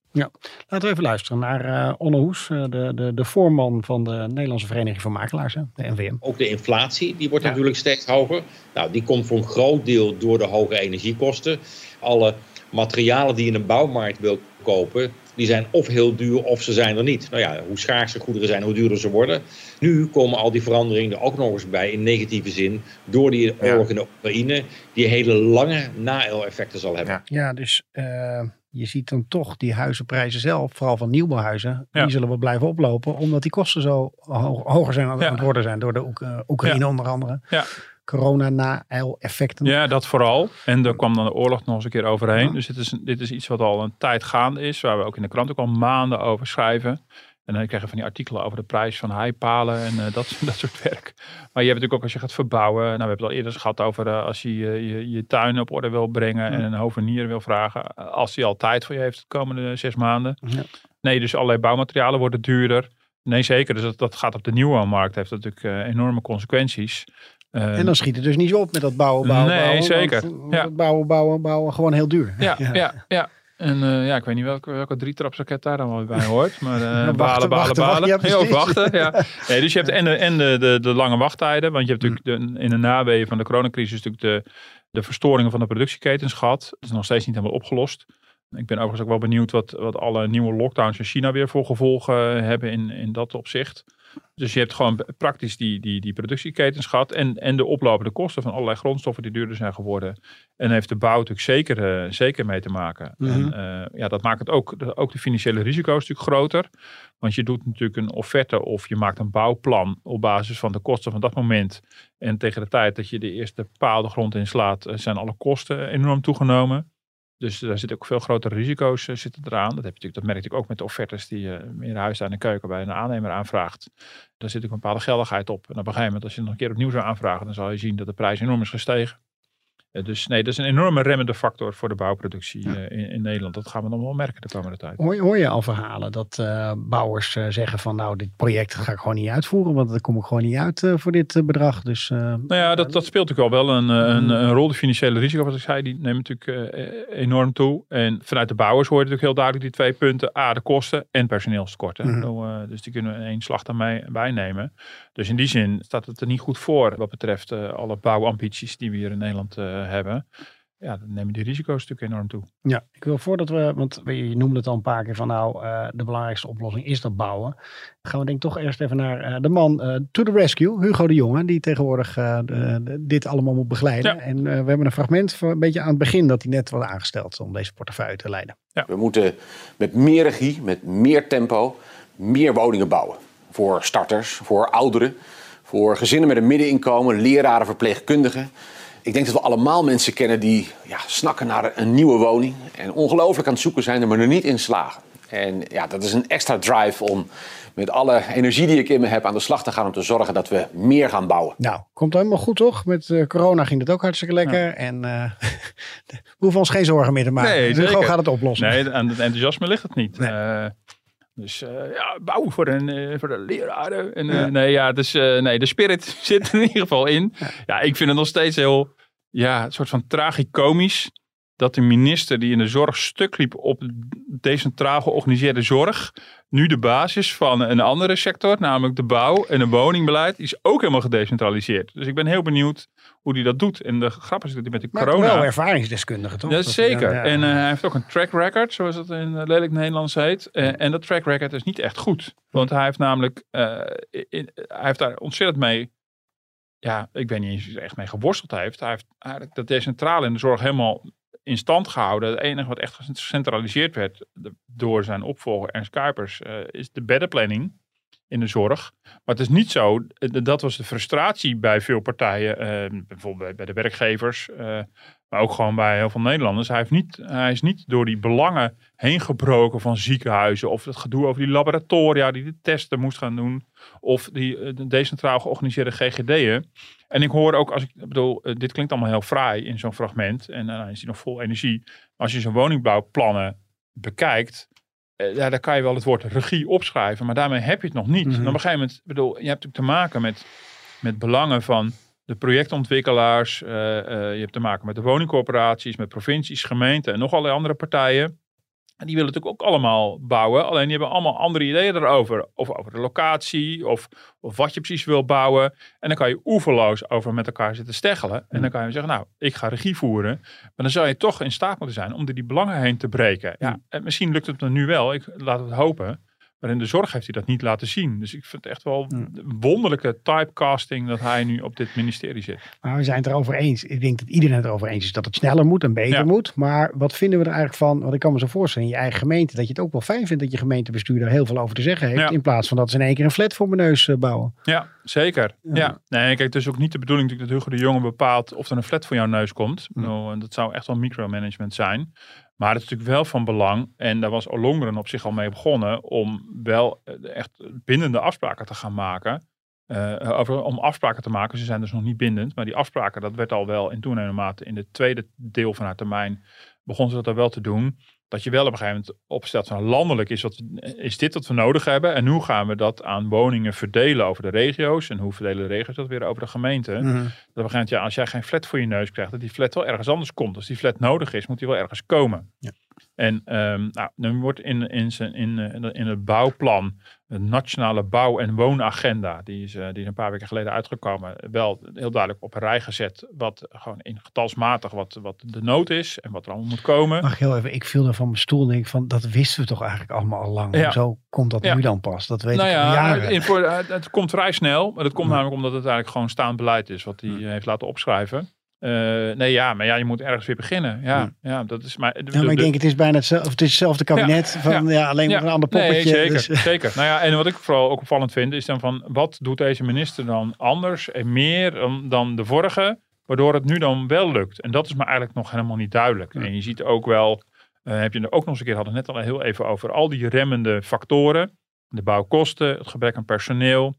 Laten we even luisteren naar eh Onne Hoes, eh, de, de, de voorman van de Nederlandse Vereniging van Makelaars, hè, de NVM. Ook de inflatie, die wordt Ja. natuurlijk steeds hoger. Nou, die komt voor een groot deel door de hoge energiekosten. Alle materialen die je in een bouwmarkt wil kopen, die zijn of heel duur of ze zijn er niet. Nou ja, hoe schaarser goederen zijn, hoe duurder ze worden. Nu komen al die veranderingen er ook nog eens bij in negatieve zin door die oorlog in de Oekraïne, die hele lange na-effecten zal hebben. Ja. Ja, dus eh, je ziet dan toch die huizenprijzen zelf, vooral van nieuwbouwhuizen, Ja. die zullen wel blijven oplopen, omdat die kosten zo ho- hoger zijn aan Ja. het worden zijn door de Oek- eh, Oekraïne onder andere. Ja. Corona na-effecten. Ja, dat vooral. En er kwam dan de oorlog nog eens een keer overheen. Ja. Dus dit is, dit is iets wat al een tijd gaande is. Waar we ook in de krant ook al maanden over schrijven. En dan krijg je van die artikelen over de prijs van heipalen en eh, dat, dat soort werk. Maar je hebt natuurlijk ook als je gaat verbouwen. Nou, we hebben het al eerder gehad over eh, als je, je je je tuin op orde wil brengen. En een hovenier wil vragen. eh, Als hij al tijd voor je heeft de komende zes maanden. Ja. Nee, dus allerlei bouwmaterialen worden duurder. Nee, zeker. Dus dat, dat gaat op de nieuwbouwmarkt. Heeft dat natuurlijk enorme consequenties. En dan schiet het dus niet zo op met dat bouwen, bouwen, Nee, bouwen. zeker. want Ja. Bouwen, bouwen, bouwen, gewoon heel duur. Ja, ja. ja, En eh, ja, ik weet niet welke, welke drietrapsraket daar dan wel bij hoort. Maar eh wachten, balen, balen, balen. wachten, ja, wachten, ja. Dus je hebt en, de, en de, de, de lange wachttijden. Want je hebt natuurlijk de, in de naweeën van de coronacrisis natuurlijk de, de verstoringen van de productieketens gehad. Dat is nog steeds niet helemaal opgelost. Ik ben overigens ook wel benieuwd wat, wat alle nieuwe lockdowns in China weer voor gevolgen hebben in, in dat opzicht. Dus je hebt gewoon praktisch die, die, die productieketens gehad en, en de oplopende kosten van allerlei grondstoffen die duurder zijn geworden. En heeft de bouw natuurlijk zeker, eh, zeker mee te maken. Mhm. En eh, ja, dat maakt het ook, de, ook de financiële risico's natuurlijk groter. Want je doet natuurlijk een offerte of je maakt een bouwplan op basis van de kosten van dat moment. En tegen de tijd dat je de eerste paal de grond inslaat, eh, zijn alle kosten enorm toegenomen. Dus daar zitten ook veel grotere risico's eh, zitten eraan. Dat, heb je natuurlijk, dat merk natuurlijk ook met de offertes die je meer huis aan de keuken bij een aannemer aanvraagt. Daar zit ook een bepaalde geldigheid op. En op een gegeven moment, als je nog een keer opnieuw zou aanvragen, dan zal je zien dat de prijs enorm is gestegen. Eh, dus nee, dat is een enorme remmende factor voor de bouwproductie eh, in, in Nederland. Dat gaan we dan wel merken de komende tijd. Hoor, je- hoor je al verhalen dat eh, bouwers zeggen van nou, dit project ga ik gewoon niet uitvoeren, want daar kom ik gewoon niet uit voor dit bedrag. Dus Nou ja, dat, dat speelt natuurlijk wel wel een, een, een rol. De financiële risico, wat ik zei, die neemt natuurlijk enorm toe. En vanuit de bouwers hoor je natuurlijk heel duidelijk die twee punten. A, de kosten en personeelstekorten. Eh, dus die kunnen we in één slag daarmee bijnemen. Dus in die zin staat het er niet goed voor wat betreft eh, alle bouwambities die we hier in Nederland eh, hebben. Ja, dan nemen die risico's natuurlijk enorm toe. Ja, ik wil voordat we, want je noemde het al een paar keer van nou, eh, de belangrijkste oplossing is dat bouwen. Gaan we denk ik toch eerst even naar eh, de man eh, to the rescue, Hugo de Jonge, die tegenwoordig eh, de- de- dit allemaal moet begeleiden. Ja. En eh, we hebben een fragment van een beetje aan het begin dat hij net was aangesteld om deze portefeuille te leiden. We moeten met meer regie, met meer tempo, meer woningen bouwen. Voor starters, voor ouderen, voor gezinnen met een middeninkomen, leraren, verpleegkundigen. Ik denk dat we allemaal mensen kennen die ja, snakken naar een nieuwe woning. En ongelooflijk aan het zoeken zijn, maar er niet in slagen. En ja, dat is een extra drive om met alle energie die ik in me heb aan de slag te gaan om te zorgen dat we meer gaan bouwen. Nou, komt helemaal goed toch? Met eh, corona ging het ook hartstikke lekker. En eh, we hoeven ons geen zorgen meer te maken. Nee, zeker. gaat het oplossen. Nee, aan het enthousiasme ligt het niet. Nee. Eh, dus eh, ja, bouwen voor, een, eh, voor de leraren. En, eh, Ja. Nee, ja, dus, nee, de spirit zit er in ieder geval in. Ja. ik vind het nog steeds heel, ja, een soort van tragicomisch. Dat de minister die in de zorg stuk liep op decentraal georganiseerde zorg. Nu de basis van een andere sector, namelijk de bouw en een woningbeleid, is ook helemaal gedecentraliseerd. Dus ik ben heel benieuwd hoe hij dat doet. En de grap is dat hij met de maar corona... wel ervaringsdeskundige toch? Ja, Dat- zeker. En eh, hij heeft ook een track record, zoals het in eh, lelijk Nederlands heet. Eh, en dat track record is niet echt goed. Want hij heeft namelijk, in- hij heeft daar ontzettend mee, ja, ik weet niet eens of hij er echt mee geworsteld heeft. Hij heeft eigenlijk dat decentrale in de zorg helemaal in stand gehouden. Het enige wat echt gecentraliseerd werd door zijn opvolger Ernst Kuipers, is de beddenplanning in de zorg. Maar het is niet zo, eh, dat was de frustratie bij veel partijen, eh, bijvoorbeeld bij- de werkgevers, eh, maar ook gewoon bij heel veel Nederlanders. Hij, heeft niet, hij is niet door die belangen heen gebroken van ziekenhuizen of het gedoe over die laboratoria die de testen moest gaan doen of die de decentraal georganiseerde GGD'en. En ik hoor ook, als ik bedoel, dit klinkt allemaal heel fraai in zo'n fragment en dan is hij nog vol energie. Als je zo'n woningbouwplannen bekijkt, ja, dan kan je wel het woord regie opschrijven, maar daarmee heb je het nog niet. En op een gegeven moment, bedoel, je hebt natuurlijk te maken met, met belangen van de projectontwikkelaars. eh, eh, je hebt te maken met de woningcorporaties, met provincies, gemeenten en nog allerlei andere partijen. En die willen natuurlijk ook allemaal bouwen. Alleen die hebben allemaal andere ideeën erover. Of over de locatie, of, of wat je precies wil bouwen. En dan kan je oeverloos over met elkaar zitten steggelen. En dan kan je zeggen, nou, ik ga regie voeren. Maar dan zou je toch in staat moeten zijn om door die belangen heen te breken. Ja, en misschien lukt het me nu wel. Ik laat het hopen. Maar in de zorg heeft hij dat niet laten zien. Dus ik vind het echt wel een wonderlijke typecasting dat hij nu op dit ministerie zit. Maar we zijn het erover eens. Ik denk dat iedereen het erover eens is dat het sneller moet en beter Ja. moet. Maar wat vinden we er eigenlijk van? Want ik kan me zo voorstellen in je eigen gemeente dat je het ook wel fijn vindt dat je gemeentebestuur daar heel veel over te zeggen heeft. Ja. In plaats van dat ze in één keer een flat voor mijn neus eh, bouwen. Ja, zeker. Ja. Nee, kijk, het is ook niet de bedoeling natuurlijk dat Hugo de Jonge bepaalt of er een flat voor jouw neus komt. En dat zou echt wel micromanagement zijn. Maar het is natuurlijk wel van belang, en daar was Olongren op zich al mee begonnen, om wel eh, echt bindende afspraken te gaan maken. Eh, over, om afspraken te maken, ze zijn dus nog niet bindend, maar die afspraken, dat werd al wel in toenemende mate in de tweede deel van haar termijn, begon ze dat al wel te doen. Dat je wel op een gegeven moment opstelt van landelijk is, wat, is dit wat we nodig hebben en hoe gaan we dat aan woningen verdelen over de regio's en hoe verdelen de regio's dat weer over de gemeente. Dat op een gegeven moment, ja, als jij geen flat voor je neus krijgt, dat die flat wel ergens anders komt. Als die flat nodig is, moet die wel ergens komen. Ja. En ehm, nou, nu wordt in, in, zijn, in, eh, in, in het bouwplan, de nationale bouw- en woonagenda, die is, eh, die is een paar weken geleden uitgekomen, wel heel duidelijk op een rij gezet, wat gewoon in getalsmatig wat, wat de nood is en wat er allemaal moet komen. Mag ik heel even, ik viel er van mijn stoel en denk van dat wisten we toch eigenlijk allemaal al lang. Ja. Zo komt dat Ja. nu dan pas. Dat weet nou ik ja, jaren. in voor, het, komt vrij snel. Maar dat komt namelijk omdat het eigenlijk gewoon staand beleid is. Wat hij heeft laten opschrijven. Eh, nee, ja, maar ja, je moet ergens weer beginnen. Ja, ja. dat is maar. de- Ja, maar ik denk het is bijna hetzelfde, het is hetzelfde kabinet. Ja, van, ja, alleen maar een ander poppetje. Nee, zeker, dus- zeker. Nou ja, en wat ik vooral ook opvallend vind, is dan van wat doet deze minister dan anders en meer dan, dan de vorige, waardoor het nu dan wel lukt. En dat is me eigenlijk nog helemaal niet duidelijk. En je ziet ook wel, eh, heb je er ook nog eens een keer, hadden het net al heel even over, al die remmende factoren. De bouwkosten, het gebrek aan personeel.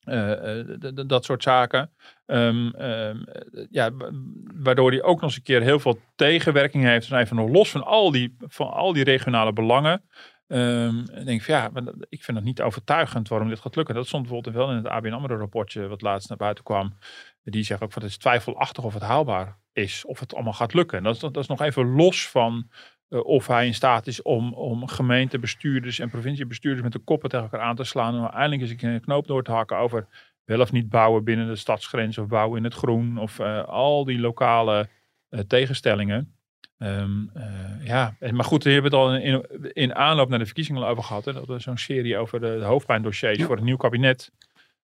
Eh, eh, dat soort zaken. Ehm, ehm, eh, ja, wa- waardoor hij ook nog eens een keer heel veel tegenwerking heeft. Dus even nog los van al die, van al die regionale belangen. Ehm, ik denk van ja, ik vind het niet overtuigend waarom dit gaat lukken. Dat stond bijvoorbeeld wel in het ABN AMRO rapportje wat laatst naar buiten kwam. Die zegt ook van het is twijfelachtig of het haalbaar is. Of het allemaal gaat lukken. En dat is nog even los van eh, of hij in staat is om, om gemeentebestuurders en provinciebestuurders met de koppen tegen elkaar aan te slaan. En uiteindelijk een keer een knoop door te hakken over wel of niet bouwen binnen de stadsgrens of bouwen in het groen. Of eh, al die lokale eh, tegenstellingen. Ehm, eh, ja, maar goed, we hebben het al in, in aanloop naar de verkiezingen al over gehad. Hè? Dat was zo'n serie over de, de hoofdpijndossiers voor het nieuw kabinet.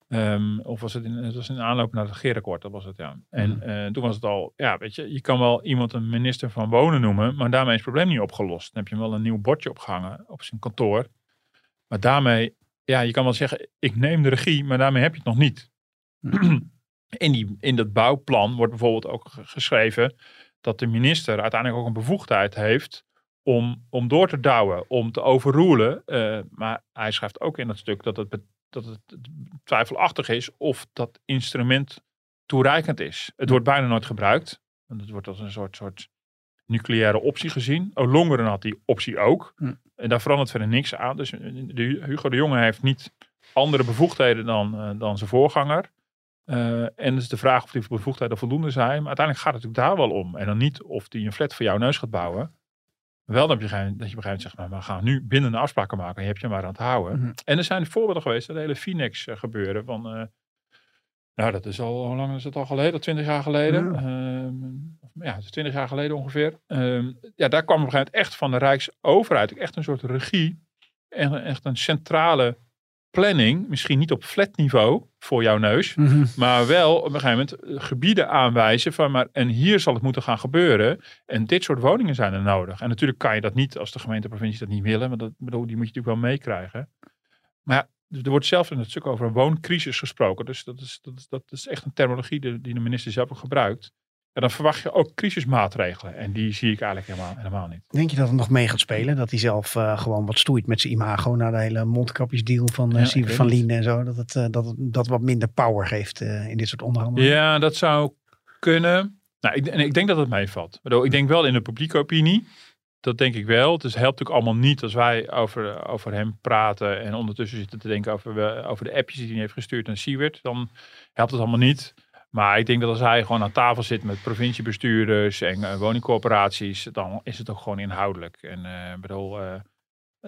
Ehm, of was het in, het was in aanloop naar het regeerakkoord, dat was het ja. En eh, toen was het al, ja, weet je, je kan wel iemand een minister van Wonen noemen, maar daarmee is het probleem niet opgelost. Dan heb je hem wel een nieuw bordje opgehangen op zijn kantoor. Maar daarmee, ja, je kan wel zeggen, ik neem de regie, maar daarmee heb je het nog niet. In, die, in dat bouwplan wordt bijvoorbeeld ook ge- geschreven dat de minister uiteindelijk ook een bevoegdheid heeft om, om door te douwen, om te overroelen. Eh, maar hij schrijft ook in dat stuk dat het, dat het twijfelachtig is of dat instrument toereikend is. Het wordt bijna nooit gebruikt. Want het wordt als een soort, soort nucleaire optie gezien. Olongeren had die optie ook. Hm. En daar verandert verder niks aan. Dus eh, de, Hugo de Jonge heeft niet andere bevoegdheden dan, eh, dan zijn voorganger. Eh, en het is de vraag of die bevoegdheden voldoende zijn. Maar uiteindelijk gaat het natuurlijk daar wel om. En dan niet of die een flat voor jouw neus gaat bouwen. Wel dat je, een dat je een moment zegt, maar we gaan nu binnen de afspraken maken. En je hebt je maar aan het houden. Mhm. En er zijn voorbeelden geweest, dat hele Phoenix eh, gebeuren. Van, eh, nou, dat is al, hoe lang is het al geleden? 20 jaar geleden. Ja. Ehm, ja, het is 20 jaar geleden ongeveer. Ehm, ja, daar kwam op een gegeven moment echt van de Rijksoverheid echt een soort regie. En echt een centrale planning. Misschien niet op flat niveau voor jouw neus. Mhm. Maar wel op een gegeven moment eh, gebieden aanwijzen van maar en hier zal het moeten gaan gebeuren. En dit soort woningen zijn er nodig. En natuurlijk kan je dat niet als de gemeente provincie dat niet willen. Want dat, bedoel, die moet je natuurlijk wel meekrijgen. Maar ja, er wordt zelf in het stuk over een wooncrisis gesproken. Dus dat is, dat is, dat is echt een terminologie die, die de minister zelf ook gebruikt. En dan verwacht je ook crisismaatregelen. En die zie ik eigenlijk helemaal, helemaal niet. Denk je dat het nog mee gaat spelen? Dat hij zelf eh, gewoon wat stoeit met zijn imago na de hele mondkapjesdeal van uh, van het. Lien en zo. Dat het, eh, dat, het, dat wat minder power geeft in dit soort onderhandelingen. Ja, dat zou kunnen. Nou, ik, en ik denk dat het meevalt. Ik denk wel in de publieke opinie. Dat denk ik wel. Het is, helpt natuurlijk allemaal niet als wij over, over hem praten. En ondertussen zitten te denken over, over de appjes die hij heeft gestuurd aan Siewert. Dan helpt het allemaal niet. Maar ik denk dat als hij gewoon aan tafel zit met provinciebestuurders en eh, woningcorporaties. Dan is het ook gewoon inhoudelijk. En ik bedoel... eh,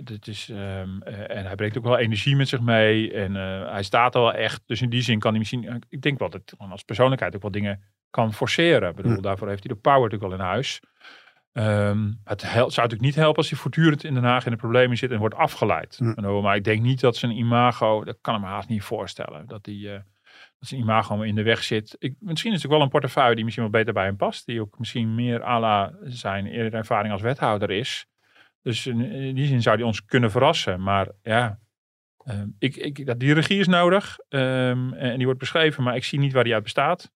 dit is, ehm, eh, en hij brengt ook wel energie met zich mee. En hij staat er wel echt. Dus in die zin kan hij misschien. Ik denk wel dat hij als persoonlijkheid ook wel dingen kan forceren. Ik bedoel, daarvoor heeft hij de power natuurlijk wel in huis. Ehm, het zou natuurlijk niet helpen als hij voortdurend in Den Haag in de problemen zit en wordt afgeleid. Maar ik denk niet dat zijn imago, dat kan ik me haast niet voorstellen. Dat, eh, dat zijn imago in de weg zit. Ik, misschien is het ook wel een portefeuille die misschien wel beter bij hem past. Die ook misschien meer à la zijn eerdere ervaring als wethouder is. Dus in, die zin zou hij ons kunnen verrassen. Maar ja, ehm, ik, ik, dat, die regie is nodig. ehm, en die wordt beschreven, maar ik zie niet waar die uit bestaat.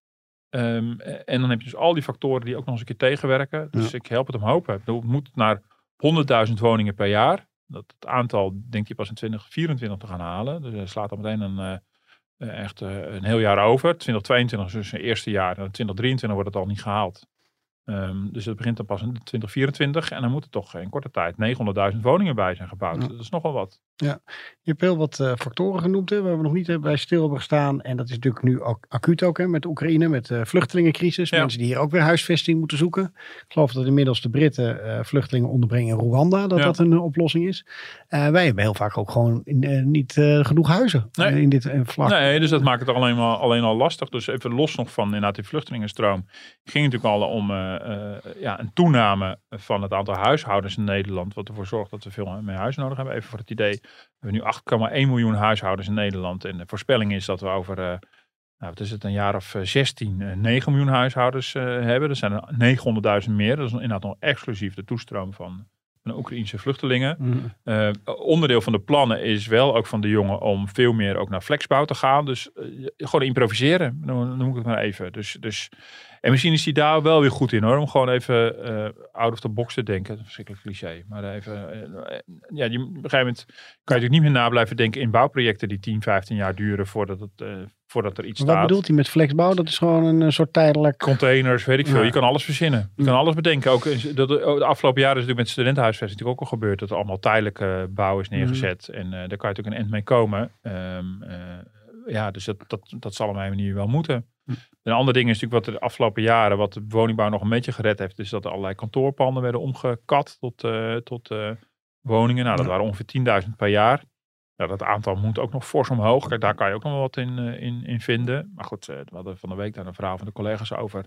Ehm, en dan heb je dus al die factoren die ook nog eens een keer tegenwerken. Dus Ja. ik help het hem hopen. Het moet naar 100.000 woningen per jaar. Dat het aantal denkt hij pas in 2024 te gaan halen. Dus hij slaat al meteen een, eh, echt eh, een heel jaar over. 2022 is dus zijn eerste jaar. En in 2023 wordt het al niet gehaald. Ehm, dus het begint dan pas in 2024. En dan moeten toch in korte tijd 900.000 woningen bij zijn gebouwd. Ja. Dat is nogal wat. Je hebt heel wat eh, factoren genoemd hè, waar we nog niet eh, bij stil hebben gestaan. En dat is natuurlijk nu ook acuut ook hè, met Oekraïne, met de vluchtelingencrisis. Ja. Mensen die hier ook weer huisvesting moeten zoeken. Ik geloof dat inmiddels de Britten eh, vluchtelingen onderbrengen in Rwanda, dat Ja. dat een eh, oplossing is. Eh, wij hebben heel vaak ook gewoon in, eh, niet eh, genoeg huizen Nee. eh, in dit eh, vlak. Nee, dus dat maakt het alleen, maar, alleen al lastig. Dus even los nog van inderdaad die vluchtelingenstroom. ging natuurlijk al om eh, eh, ja, een toename van het aantal huishoudens in Nederland. Wat ervoor zorgt dat we veel meer huis nodig hebben. Even voor het idee. We hebben nu 8,1 miljoen huishoudens in Nederland. En de voorspelling is dat we over, eh, nou, wat is het, een jaar of eh, 16, eh, 9 miljoen huishoudens eh, hebben. Er zijn er 900.000 meer. Dat is inderdaad nog exclusief de toestroom van van de Oekraïnse vluchtelingen. Eh, onderdeel van de plannen is wel ook van de jongen om veel meer ook naar flexbouw te gaan. Dus eh, gewoon improviseren, noem, noem ik het maar even. Dus, dus, en misschien is hij daar wel weer goed in hoor. Om gewoon even eh, out of the box te denken. Een verschrikkelijk cliché. Maar even, eh, ja, je, op een gegeven moment kan je natuurlijk niet meer na blijven denken in bouwprojecten die 10, 15 jaar duren voordat, het, eh, voordat er iets Maar Wat staat. bedoelt hij met flexbouw? Dat is gewoon een, soort tijdelijk... Containers, weet ik veel. Ja. Je kan alles verzinnen. Je kan alles bedenken. Ook dat, oh, de afgelopen jaren is natuurlijk met studentenhuisvesting natuurlijk ook al gebeurd. Dat er allemaal tijdelijke bouw is neergezet. En daar kan je natuurlijk een eind mee komen. Ehm, eh, ja, dus dat, dat, dat zal op mijn manier wel moeten. Een ander ding is natuurlijk wat de afgelopen jaren, wat de woningbouw nog een beetje gered heeft, is dat er allerlei kantoorpanden werden omgekat tot, eh, tot eh, woningen. Nou, dat waren ongeveer 10.000 per jaar. Ja, dat aantal moet ook nog fors omhoog. Kijk, daar kan je ook nog wel wat in, eh, in, in vinden. Maar goed, we hadden van de week daar een verhaal van de collega's over.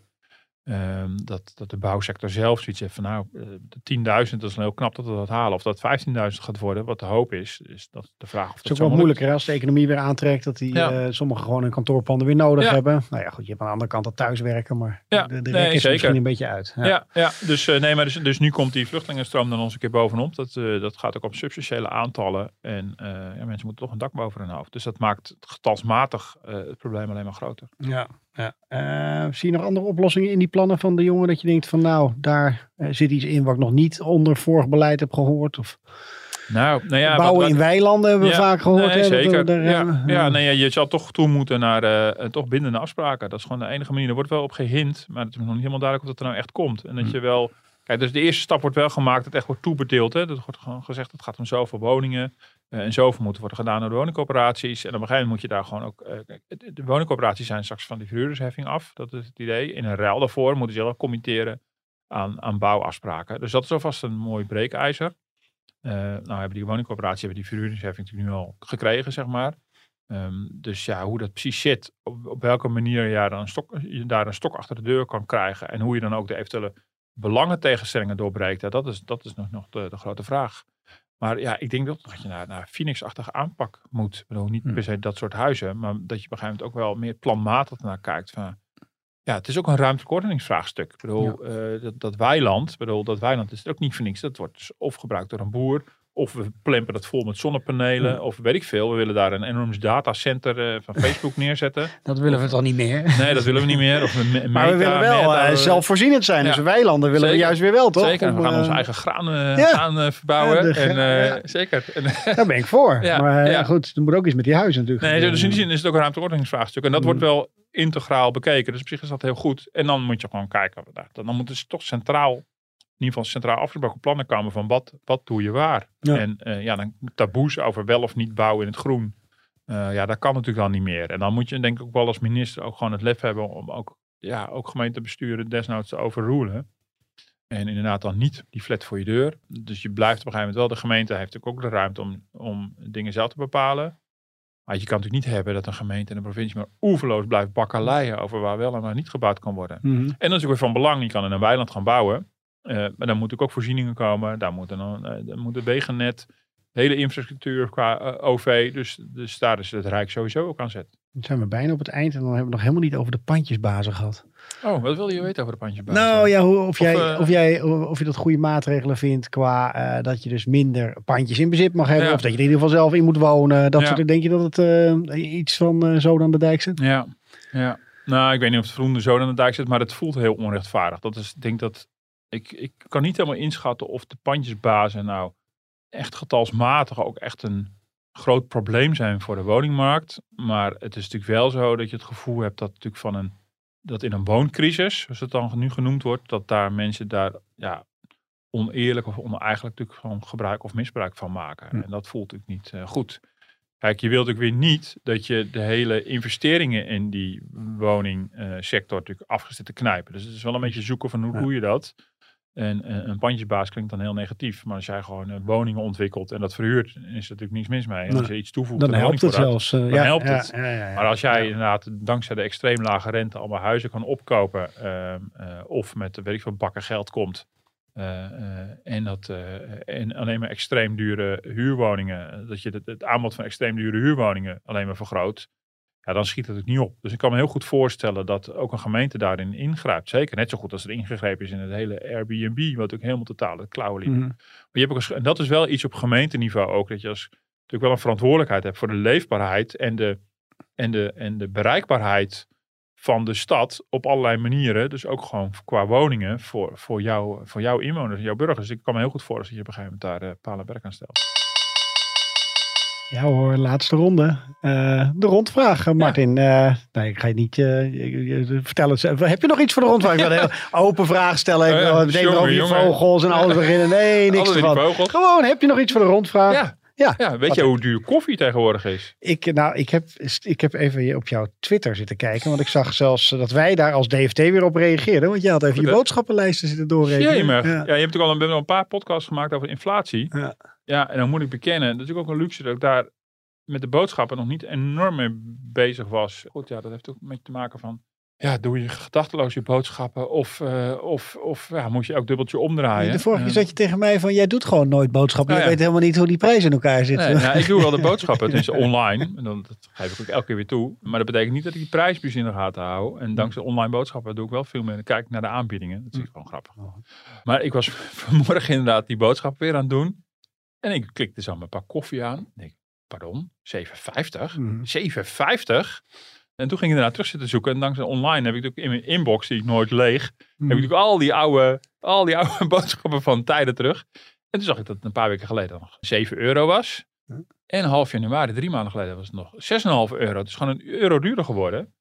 Ehm, dat, dat de bouwsector zelf zoiets heeft van nou, eh, de 10.000, dat is heel knap dat we dat halen. Of dat 15.000 gaat worden, wat de hoop is, is dat de vraag of Het dat is ook wel lukt. moeilijker hè, als de economie weer aantrekt. Dat die, Ja. eh, sommigen gewoon een kantoorpanden weer nodig Ja. hebben. Nou ja, goed, je hebt aan de andere kant dat thuiswerken. Maar Ja, de, de nee, is zeker. misschien een beetje uit. Ja, ja, dus, eh, nee, maar dus, dus nu komt die vluchtelingenstroom dan ons een keer bovenop. Dat, dat gaat ook op substantiële aantallen. En ja, mensen moeten toch een dak boven hun hoofd. Dus dat maakt getalsmatig het probleem alleen maar groter. Ja, ja. Eh, zie je nog andere oplossingen in die plannen van de jongen? Dat je denkt van nou, daar eh, zit iets in wat ik nog niet onder vorig beleid heb gehoord. Of Nou, nou ja, bouwen wat- in weilanden hebben we Ja, vaak gehoord. Nee, hè, er- zeker. ja, eh, ja, nee, ja, je zal toch toe moeten naar eh, toch bindende afspraken. Dat is gewoon de enige manier. Er wordt wel op gehint, maar het is nog niet helemaal duidelijk of dat er nou echt komt. En dat je wel... Kijk, dus de eerste stap wordt wel gemaakt. Dat echt wordt toebedeeld. Hè. Dat wordt gewoon gezegd, het gaat om zoveel woningen. eh, en zoveel moeten worden gedaan door de woningcoöperaties. En op een gegeven moment moet je daar gewoon ook... eh, de- woningcoöperaties zijn straks van die verhuurdersheffing af. Dat is het idee. In een ruil daarvoor moeten ze wel committeren aan, aan bouwafspraken. Dus dat is alvast een mooi breekijzer. Eh, nou hebben die woningcorporaties hebben die verhuuringsheffing natuurlijk nu al gekregen, zeg maar. Ehm, dus ja, hoe dat precies zit, op, welke manier een stok, je daar een stok achter de deur kan krijgen en hoe je dan ook de eventuele belangentegenstellingen doorbreekt, ja, dat is, dat is nog, nog de, de grote vraag. Maar ja, ik denk dat dat je naar, naar Phoenix-achtige aanpak moet. Ik bedoel, niet Hm. per se dat soort huizen, maar dat je op een gegeven moment ook wel meer planmatig naar kijkt. Van, ja, het is ook een ruimtelijk ordeningsvraagstuk. Ik bedoel, eh, dat, dat weiland, bedoel, dat weiland is er ook niet voor niks. Dat wordt dus of gebruikt door een boer, of we plempen dat vol met zonnepanelen, of weet ik veel. We willen daar een enorm datacenter eh, van Facebook neerzetten. Dat willen we toch niet meer? Nee, dat willen we niet meer. Of Maar we willen wel meta- eh, zelfvoorzienend zijn. Ja. Dus weilanden willen we juist weer wel, toch? Zeker, we gaan eh, onze eigen graan eh, ja. eh, verbouwen. De en, eh. Zeker. En, Daar ben ik voor. Maar eh, goed, er moet ook iets met die huizen natuurlijk. Nee, dus in die zin is het ook een ruimteordeningsvraagstuk. En dat Mm. wordt wel integraal bekeken. Dus op zich is dat heel goed. En dan moet je gewoon kijken. Dan dan moeten ze toch centraal, in ieder geval centraal afgesproken plannen komen van wat, wat doe je waar. Ja. En eh, ja, dan taboes over wel of niet bouwen in het groen. Eh, ja, dat kan natuurlijk dan niet meer. En dan moet je denk ik ook wel als minister ook gewoon het lef hebben om ook, ja, ook gemeentebesturen desnoods te overrulen. En inderdaad dan niet die flat voor je deur. Dus je blijft op een gegeven moment wel, de gemeente heeft natuurlijk ook de ruimte om, om dingen zelf te bepalen. Maar je kan natuurlijk niet hebben dat een gemeente en een provincie maar oeverloos blijft bakkeleien over waar wel en waar niet gebouwd kan worden. Mhm. En dat is natuurlijk weer van belang. Je kan in een weiland gaan bouwen. Eh, maar dan moeten natuurlijk ook voorzieningen komen. Daar moet, dan, eh, dan moet een wegennet, hele infrastructuur qua eh, OV. Dus, dus daar is het Rijk sowieso ook aan zet. Dan zijn we bijna op het eind en dan hebben we nog helemaal niet over de pandjesbazen gehad. Oh, wat wilde je weten over de pandjesbaas? Nou ja, hoe, of, jij, of, jij, of je dat goede maatregelen vindt qua dat je dus minder pandjes in bezit mag hebben. Ja. Of dat je er in ieder geval zelf in moet wonen. Dat Ja. soort, denk je dat het iets van zo aan de dijk zit? Ja, ja. Nou, ik weet niet of het groene zo aan de dijk zit, maar het voelt heel onrechtvaardig. Dat is, ik denk dat, ik, ik kan niet helemaal inschatten of de pandjesbazen nou echt getalsmatig ook echt een groot probleem zijn voor de woningmarkt. Maar het is natuurlijk wel zo dat je het gevoel hebt dat natuurlijk van een, dat in een wooncrisis, zoals het dan nu genoemd wordt, dat daar mensen daar, ja, oneerlijk of oneigenlijk natuurlijk gewoon gebruik of misbruik van maken. Hm. En dat voelt natuurlijk niet eh, goed. Kijk, je wilt ook weer niet dat je de hele investeringen in die woningsector natuurlijk afgezet te knijpen. Dus het is wel een beetje zoeken van hoe Ja. doe je dat. En een pandjesbaas klinkt dan heel negatief. Maar als jij gewoon eh, woningen ontwikkelt en dat verhuurt, is er natuurlijk niks mis mee. En als je iets toevoegt Dan helpt het zelfs. eh, dan ja, helpt ja, het. ja. Maar als jij inderdaad dankzij de extreem lage rente allemaal huizen kan opkopen. ehm, eh, of met weet ik veel bakken geld komt. en, dat, en alleen maar extreem dure huurwoningen. Dat je het, het aanbod van extreem dure huurwoningen alleen maar vergroot. Ja, dan schiet het ook niet op. Dus ik kan me heel goed voorstellen dat ook een gemeente daarin ingrijpt. Zeker net zo goed als er ingegrepen is in het hele Airbnb, wat ook helemaal totaal het klauwen liep. Mhm. Maar je hebt ook en dat is wel iets op gemeenteniveau ook, dat je als natuurlijk wel een verantwoordelijkheid hebt voor de leefbaarheid en de, en de, en de bereikbaarheid van de stad op allerlei manieren. Dus ook gewoon qua woningen voor, voor, jou, voor jouw inwoners en jouw burgers. Dus ik kan me heel goed voorstellen dat je op een gegeven moment daar uh, aan stelt. Ja hoor, laatste ronde. Uh, de rondvraag, Martin. Ja. Uh, nee, ik ga je niet uh, vertellen. Heb je nog iets voor de rondvraag? Ik wil open vraag stellen. Ik wil meteen over je vogels en alles beginnen. Nee, niks ervan. Gewoon, heb je nog iets voor de rondvraag? Ja. Ja, ja weet je hoe duur koffie tegenwoordig is? Ik, nou, ik, heb, ik heb even op jouw Twitter zitten kijken. Want ik zag zelfs dat wij daar als DFT weer op reageerden. Want je had even je boodschappenlijsten zitten doorrekenen. Ja, ja. ja, je hebt natuurlijk al een, een paar podcasts gemaakt over inflatie. Ja. Ja, en dan moet ik bekennen, dat is natuurlijk ook een luxe dat ik daar met de boodschappen nog niet enorm mee bezig was. Goed, ja, dat heeft ook met te maken van ja, doe je gedachteloos je boodschappen of, uh, of, of ja, moet je ook dubbeltje omdraaien. De vorige keer zat je tegen mij van, jij doet gewoon nooit boodschappen. Nou, je ja. weet helemaal niet hoe die prijzen in elkaar zitten. Nee, nou, ik doe wel de boodschappen, het is online. En dan, dat geef ik ook elke keer weer toe. Maar dat betekent niet dat ik die prijsbus in de gaten hou. En dankzij online boodschappen doe ik wel veel meer. Dan kijk ik naar de aanbiedingen. Dat is gewoon grappig. Maar ik was vanmorgen inderdaad die boodschap weer aan het doen. En ik klikte zo mijn pak koffie aan. En ik, pardon, 7,50? Mm. 7,50? En toen ging ik daarna terug zitten zoeken. En dankzij online heb ik natuurlijk in mijn inbox, die ik nooit leeg, Mhm. heb ik natuurlijk al die oude, al die oude boodschappen van tijden terug. En toen zag ik dat het een paar weken geleden nog 7 euro was. En half januari, drie maanden geleden, was het nog 6,5 euro. Het is gewoon een euro duurder geworden.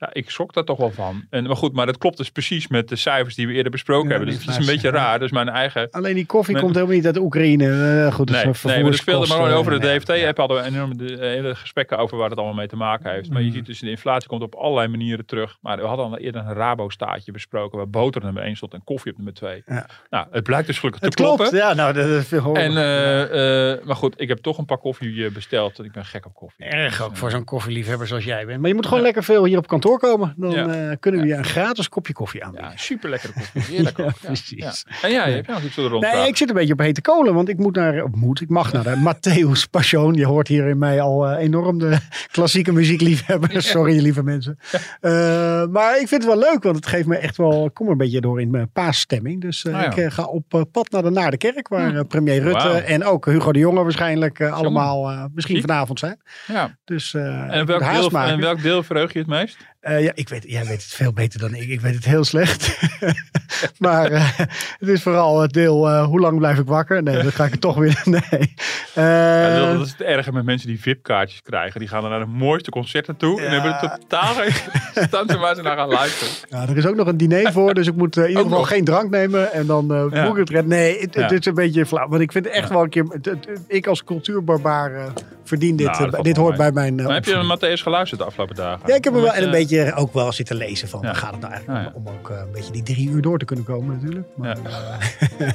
Ja, ik schrok daar toch wel van. En, maar goed, maar dat klopt dus precies met de cijfers die we eerder besproken Ja, hebben. Dus het is een beetje raar. Dus mijn eigen... Alleen die koffie komt helemaal niet uit Oekraïne. Eh, goed, Nee, nee, maar we speelden maar gewoon over de vervoerskosten. DFT-app. Hadden we enorme de- hele gesprekken over waar het allemaal mee te maken heeft. Maar je Mm. ziet dus de inflatie komt op allerlei manieren terug. Maar we hadden al eerder een Rabo-staatje besproken. Waar boter nummer 1 stond en koffie op nummer 2. Ja. Nou, het blijkt dus gelukkig Het te kloppen. klopt. Ja, nou, dat is veel En, eh, eh, maar goed, ik heb toch een pak koffie eh, besteld. Ik ben gek op koffie. Erg ook voor zo'n koffieliefhebber zoals jij bent. Maar je moet gewoon lekker veel hier op kantoor komen. Dan Ja. eh, kunnen we je een gratis kopje koffie aanbieden. Ja, super lekkere koffie. Heerlijk ook. Ja, precies. En jij, heb je nog iets voor de rond? Nee, ik zit een beetje op hete kolen, want ik moet naar, moet, ik mag naar de Matthäus Passion. Je hoort hier in mij al eh, enorm de klassieke muziekliefhebber. Sorry, lieve mensen. Eh, maar ik vind het wel leuk, want het geeft me echt wel, ik kom er een beetje door in mijn paasstemming. Dus eh, Ah, ik eh, ga op eh, pad naar de Naardenkerk, waar eh, premier Rutte en ook Hugo de Jonge waarschijnlijk eh, allemaal eh, misschien vanavond zijn. Ja. Dus eh, En welk, deel, en welk deel verheug je het meest? Eh, ja, ik weet, jij weet het veel beter dan ik. Ik weet het heel slecht. maar eh, het is vooral het deel, eh, hoe lang blijf ik wakker? Nee, dan ga ik het toch weer. Nee. Ja, dat is het erge met mensen die VIP-kaartjes krijgen. Die gaan dan naar de mooiste concerten toe. En hebben totaal geen stand waar ze naar gaan luisteren. ja, er is ook nog een diner voor, dus ik moet in ieder geval geen drank nemen. En dan Ja. boek ik het red. Nee, het, het is een beetje flauw. Want ik vind het echt wel een keer. het- het- ik als cultuurbarbaar verdien dit. Nou, dat dit hoort mee. bij mijn. Maar heb je naar Matthäus geluisterd de afgelopen dagen? Ja, ik heb er wel en een eh, beetje ook wel zitten lezen van Ja. gaat het nou eigenlijk Ah, ja. om, om ook eh, een beetje die drie uur door te kunnen komen natuurlijk. Maar, eh,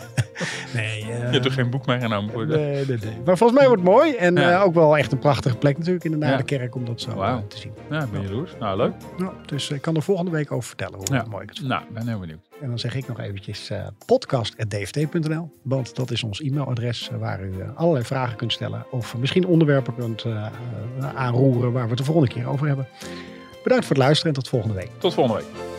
nee, eh, Je hebt toch geen boek meegenomen voor de... Nee, nee, nee. Maar volgens mij wordt het mooi. En eh, ook wel echt een prachtige plek natuurlijk in de Ja. Naardenkerk om dat zo eh, te zien. Ja, ben jaloers. Nou, leuk. Nou, dus ik kan er volgende week over vertellen hoe mooi ik het vond. Nou, ben heel benieuwd. En dan zeg ik nog eventjes eh podcast.dft.nl. Want dat is ons e-mailadres eh, waar u eh, allerlei vragen kunt stellen. Of misschien onderwerpen kunt eh, eh, aanroeren waar we het de volgende keer over hebben. Bedankt voor het luisteren en tot volgende week. Tot volgende week.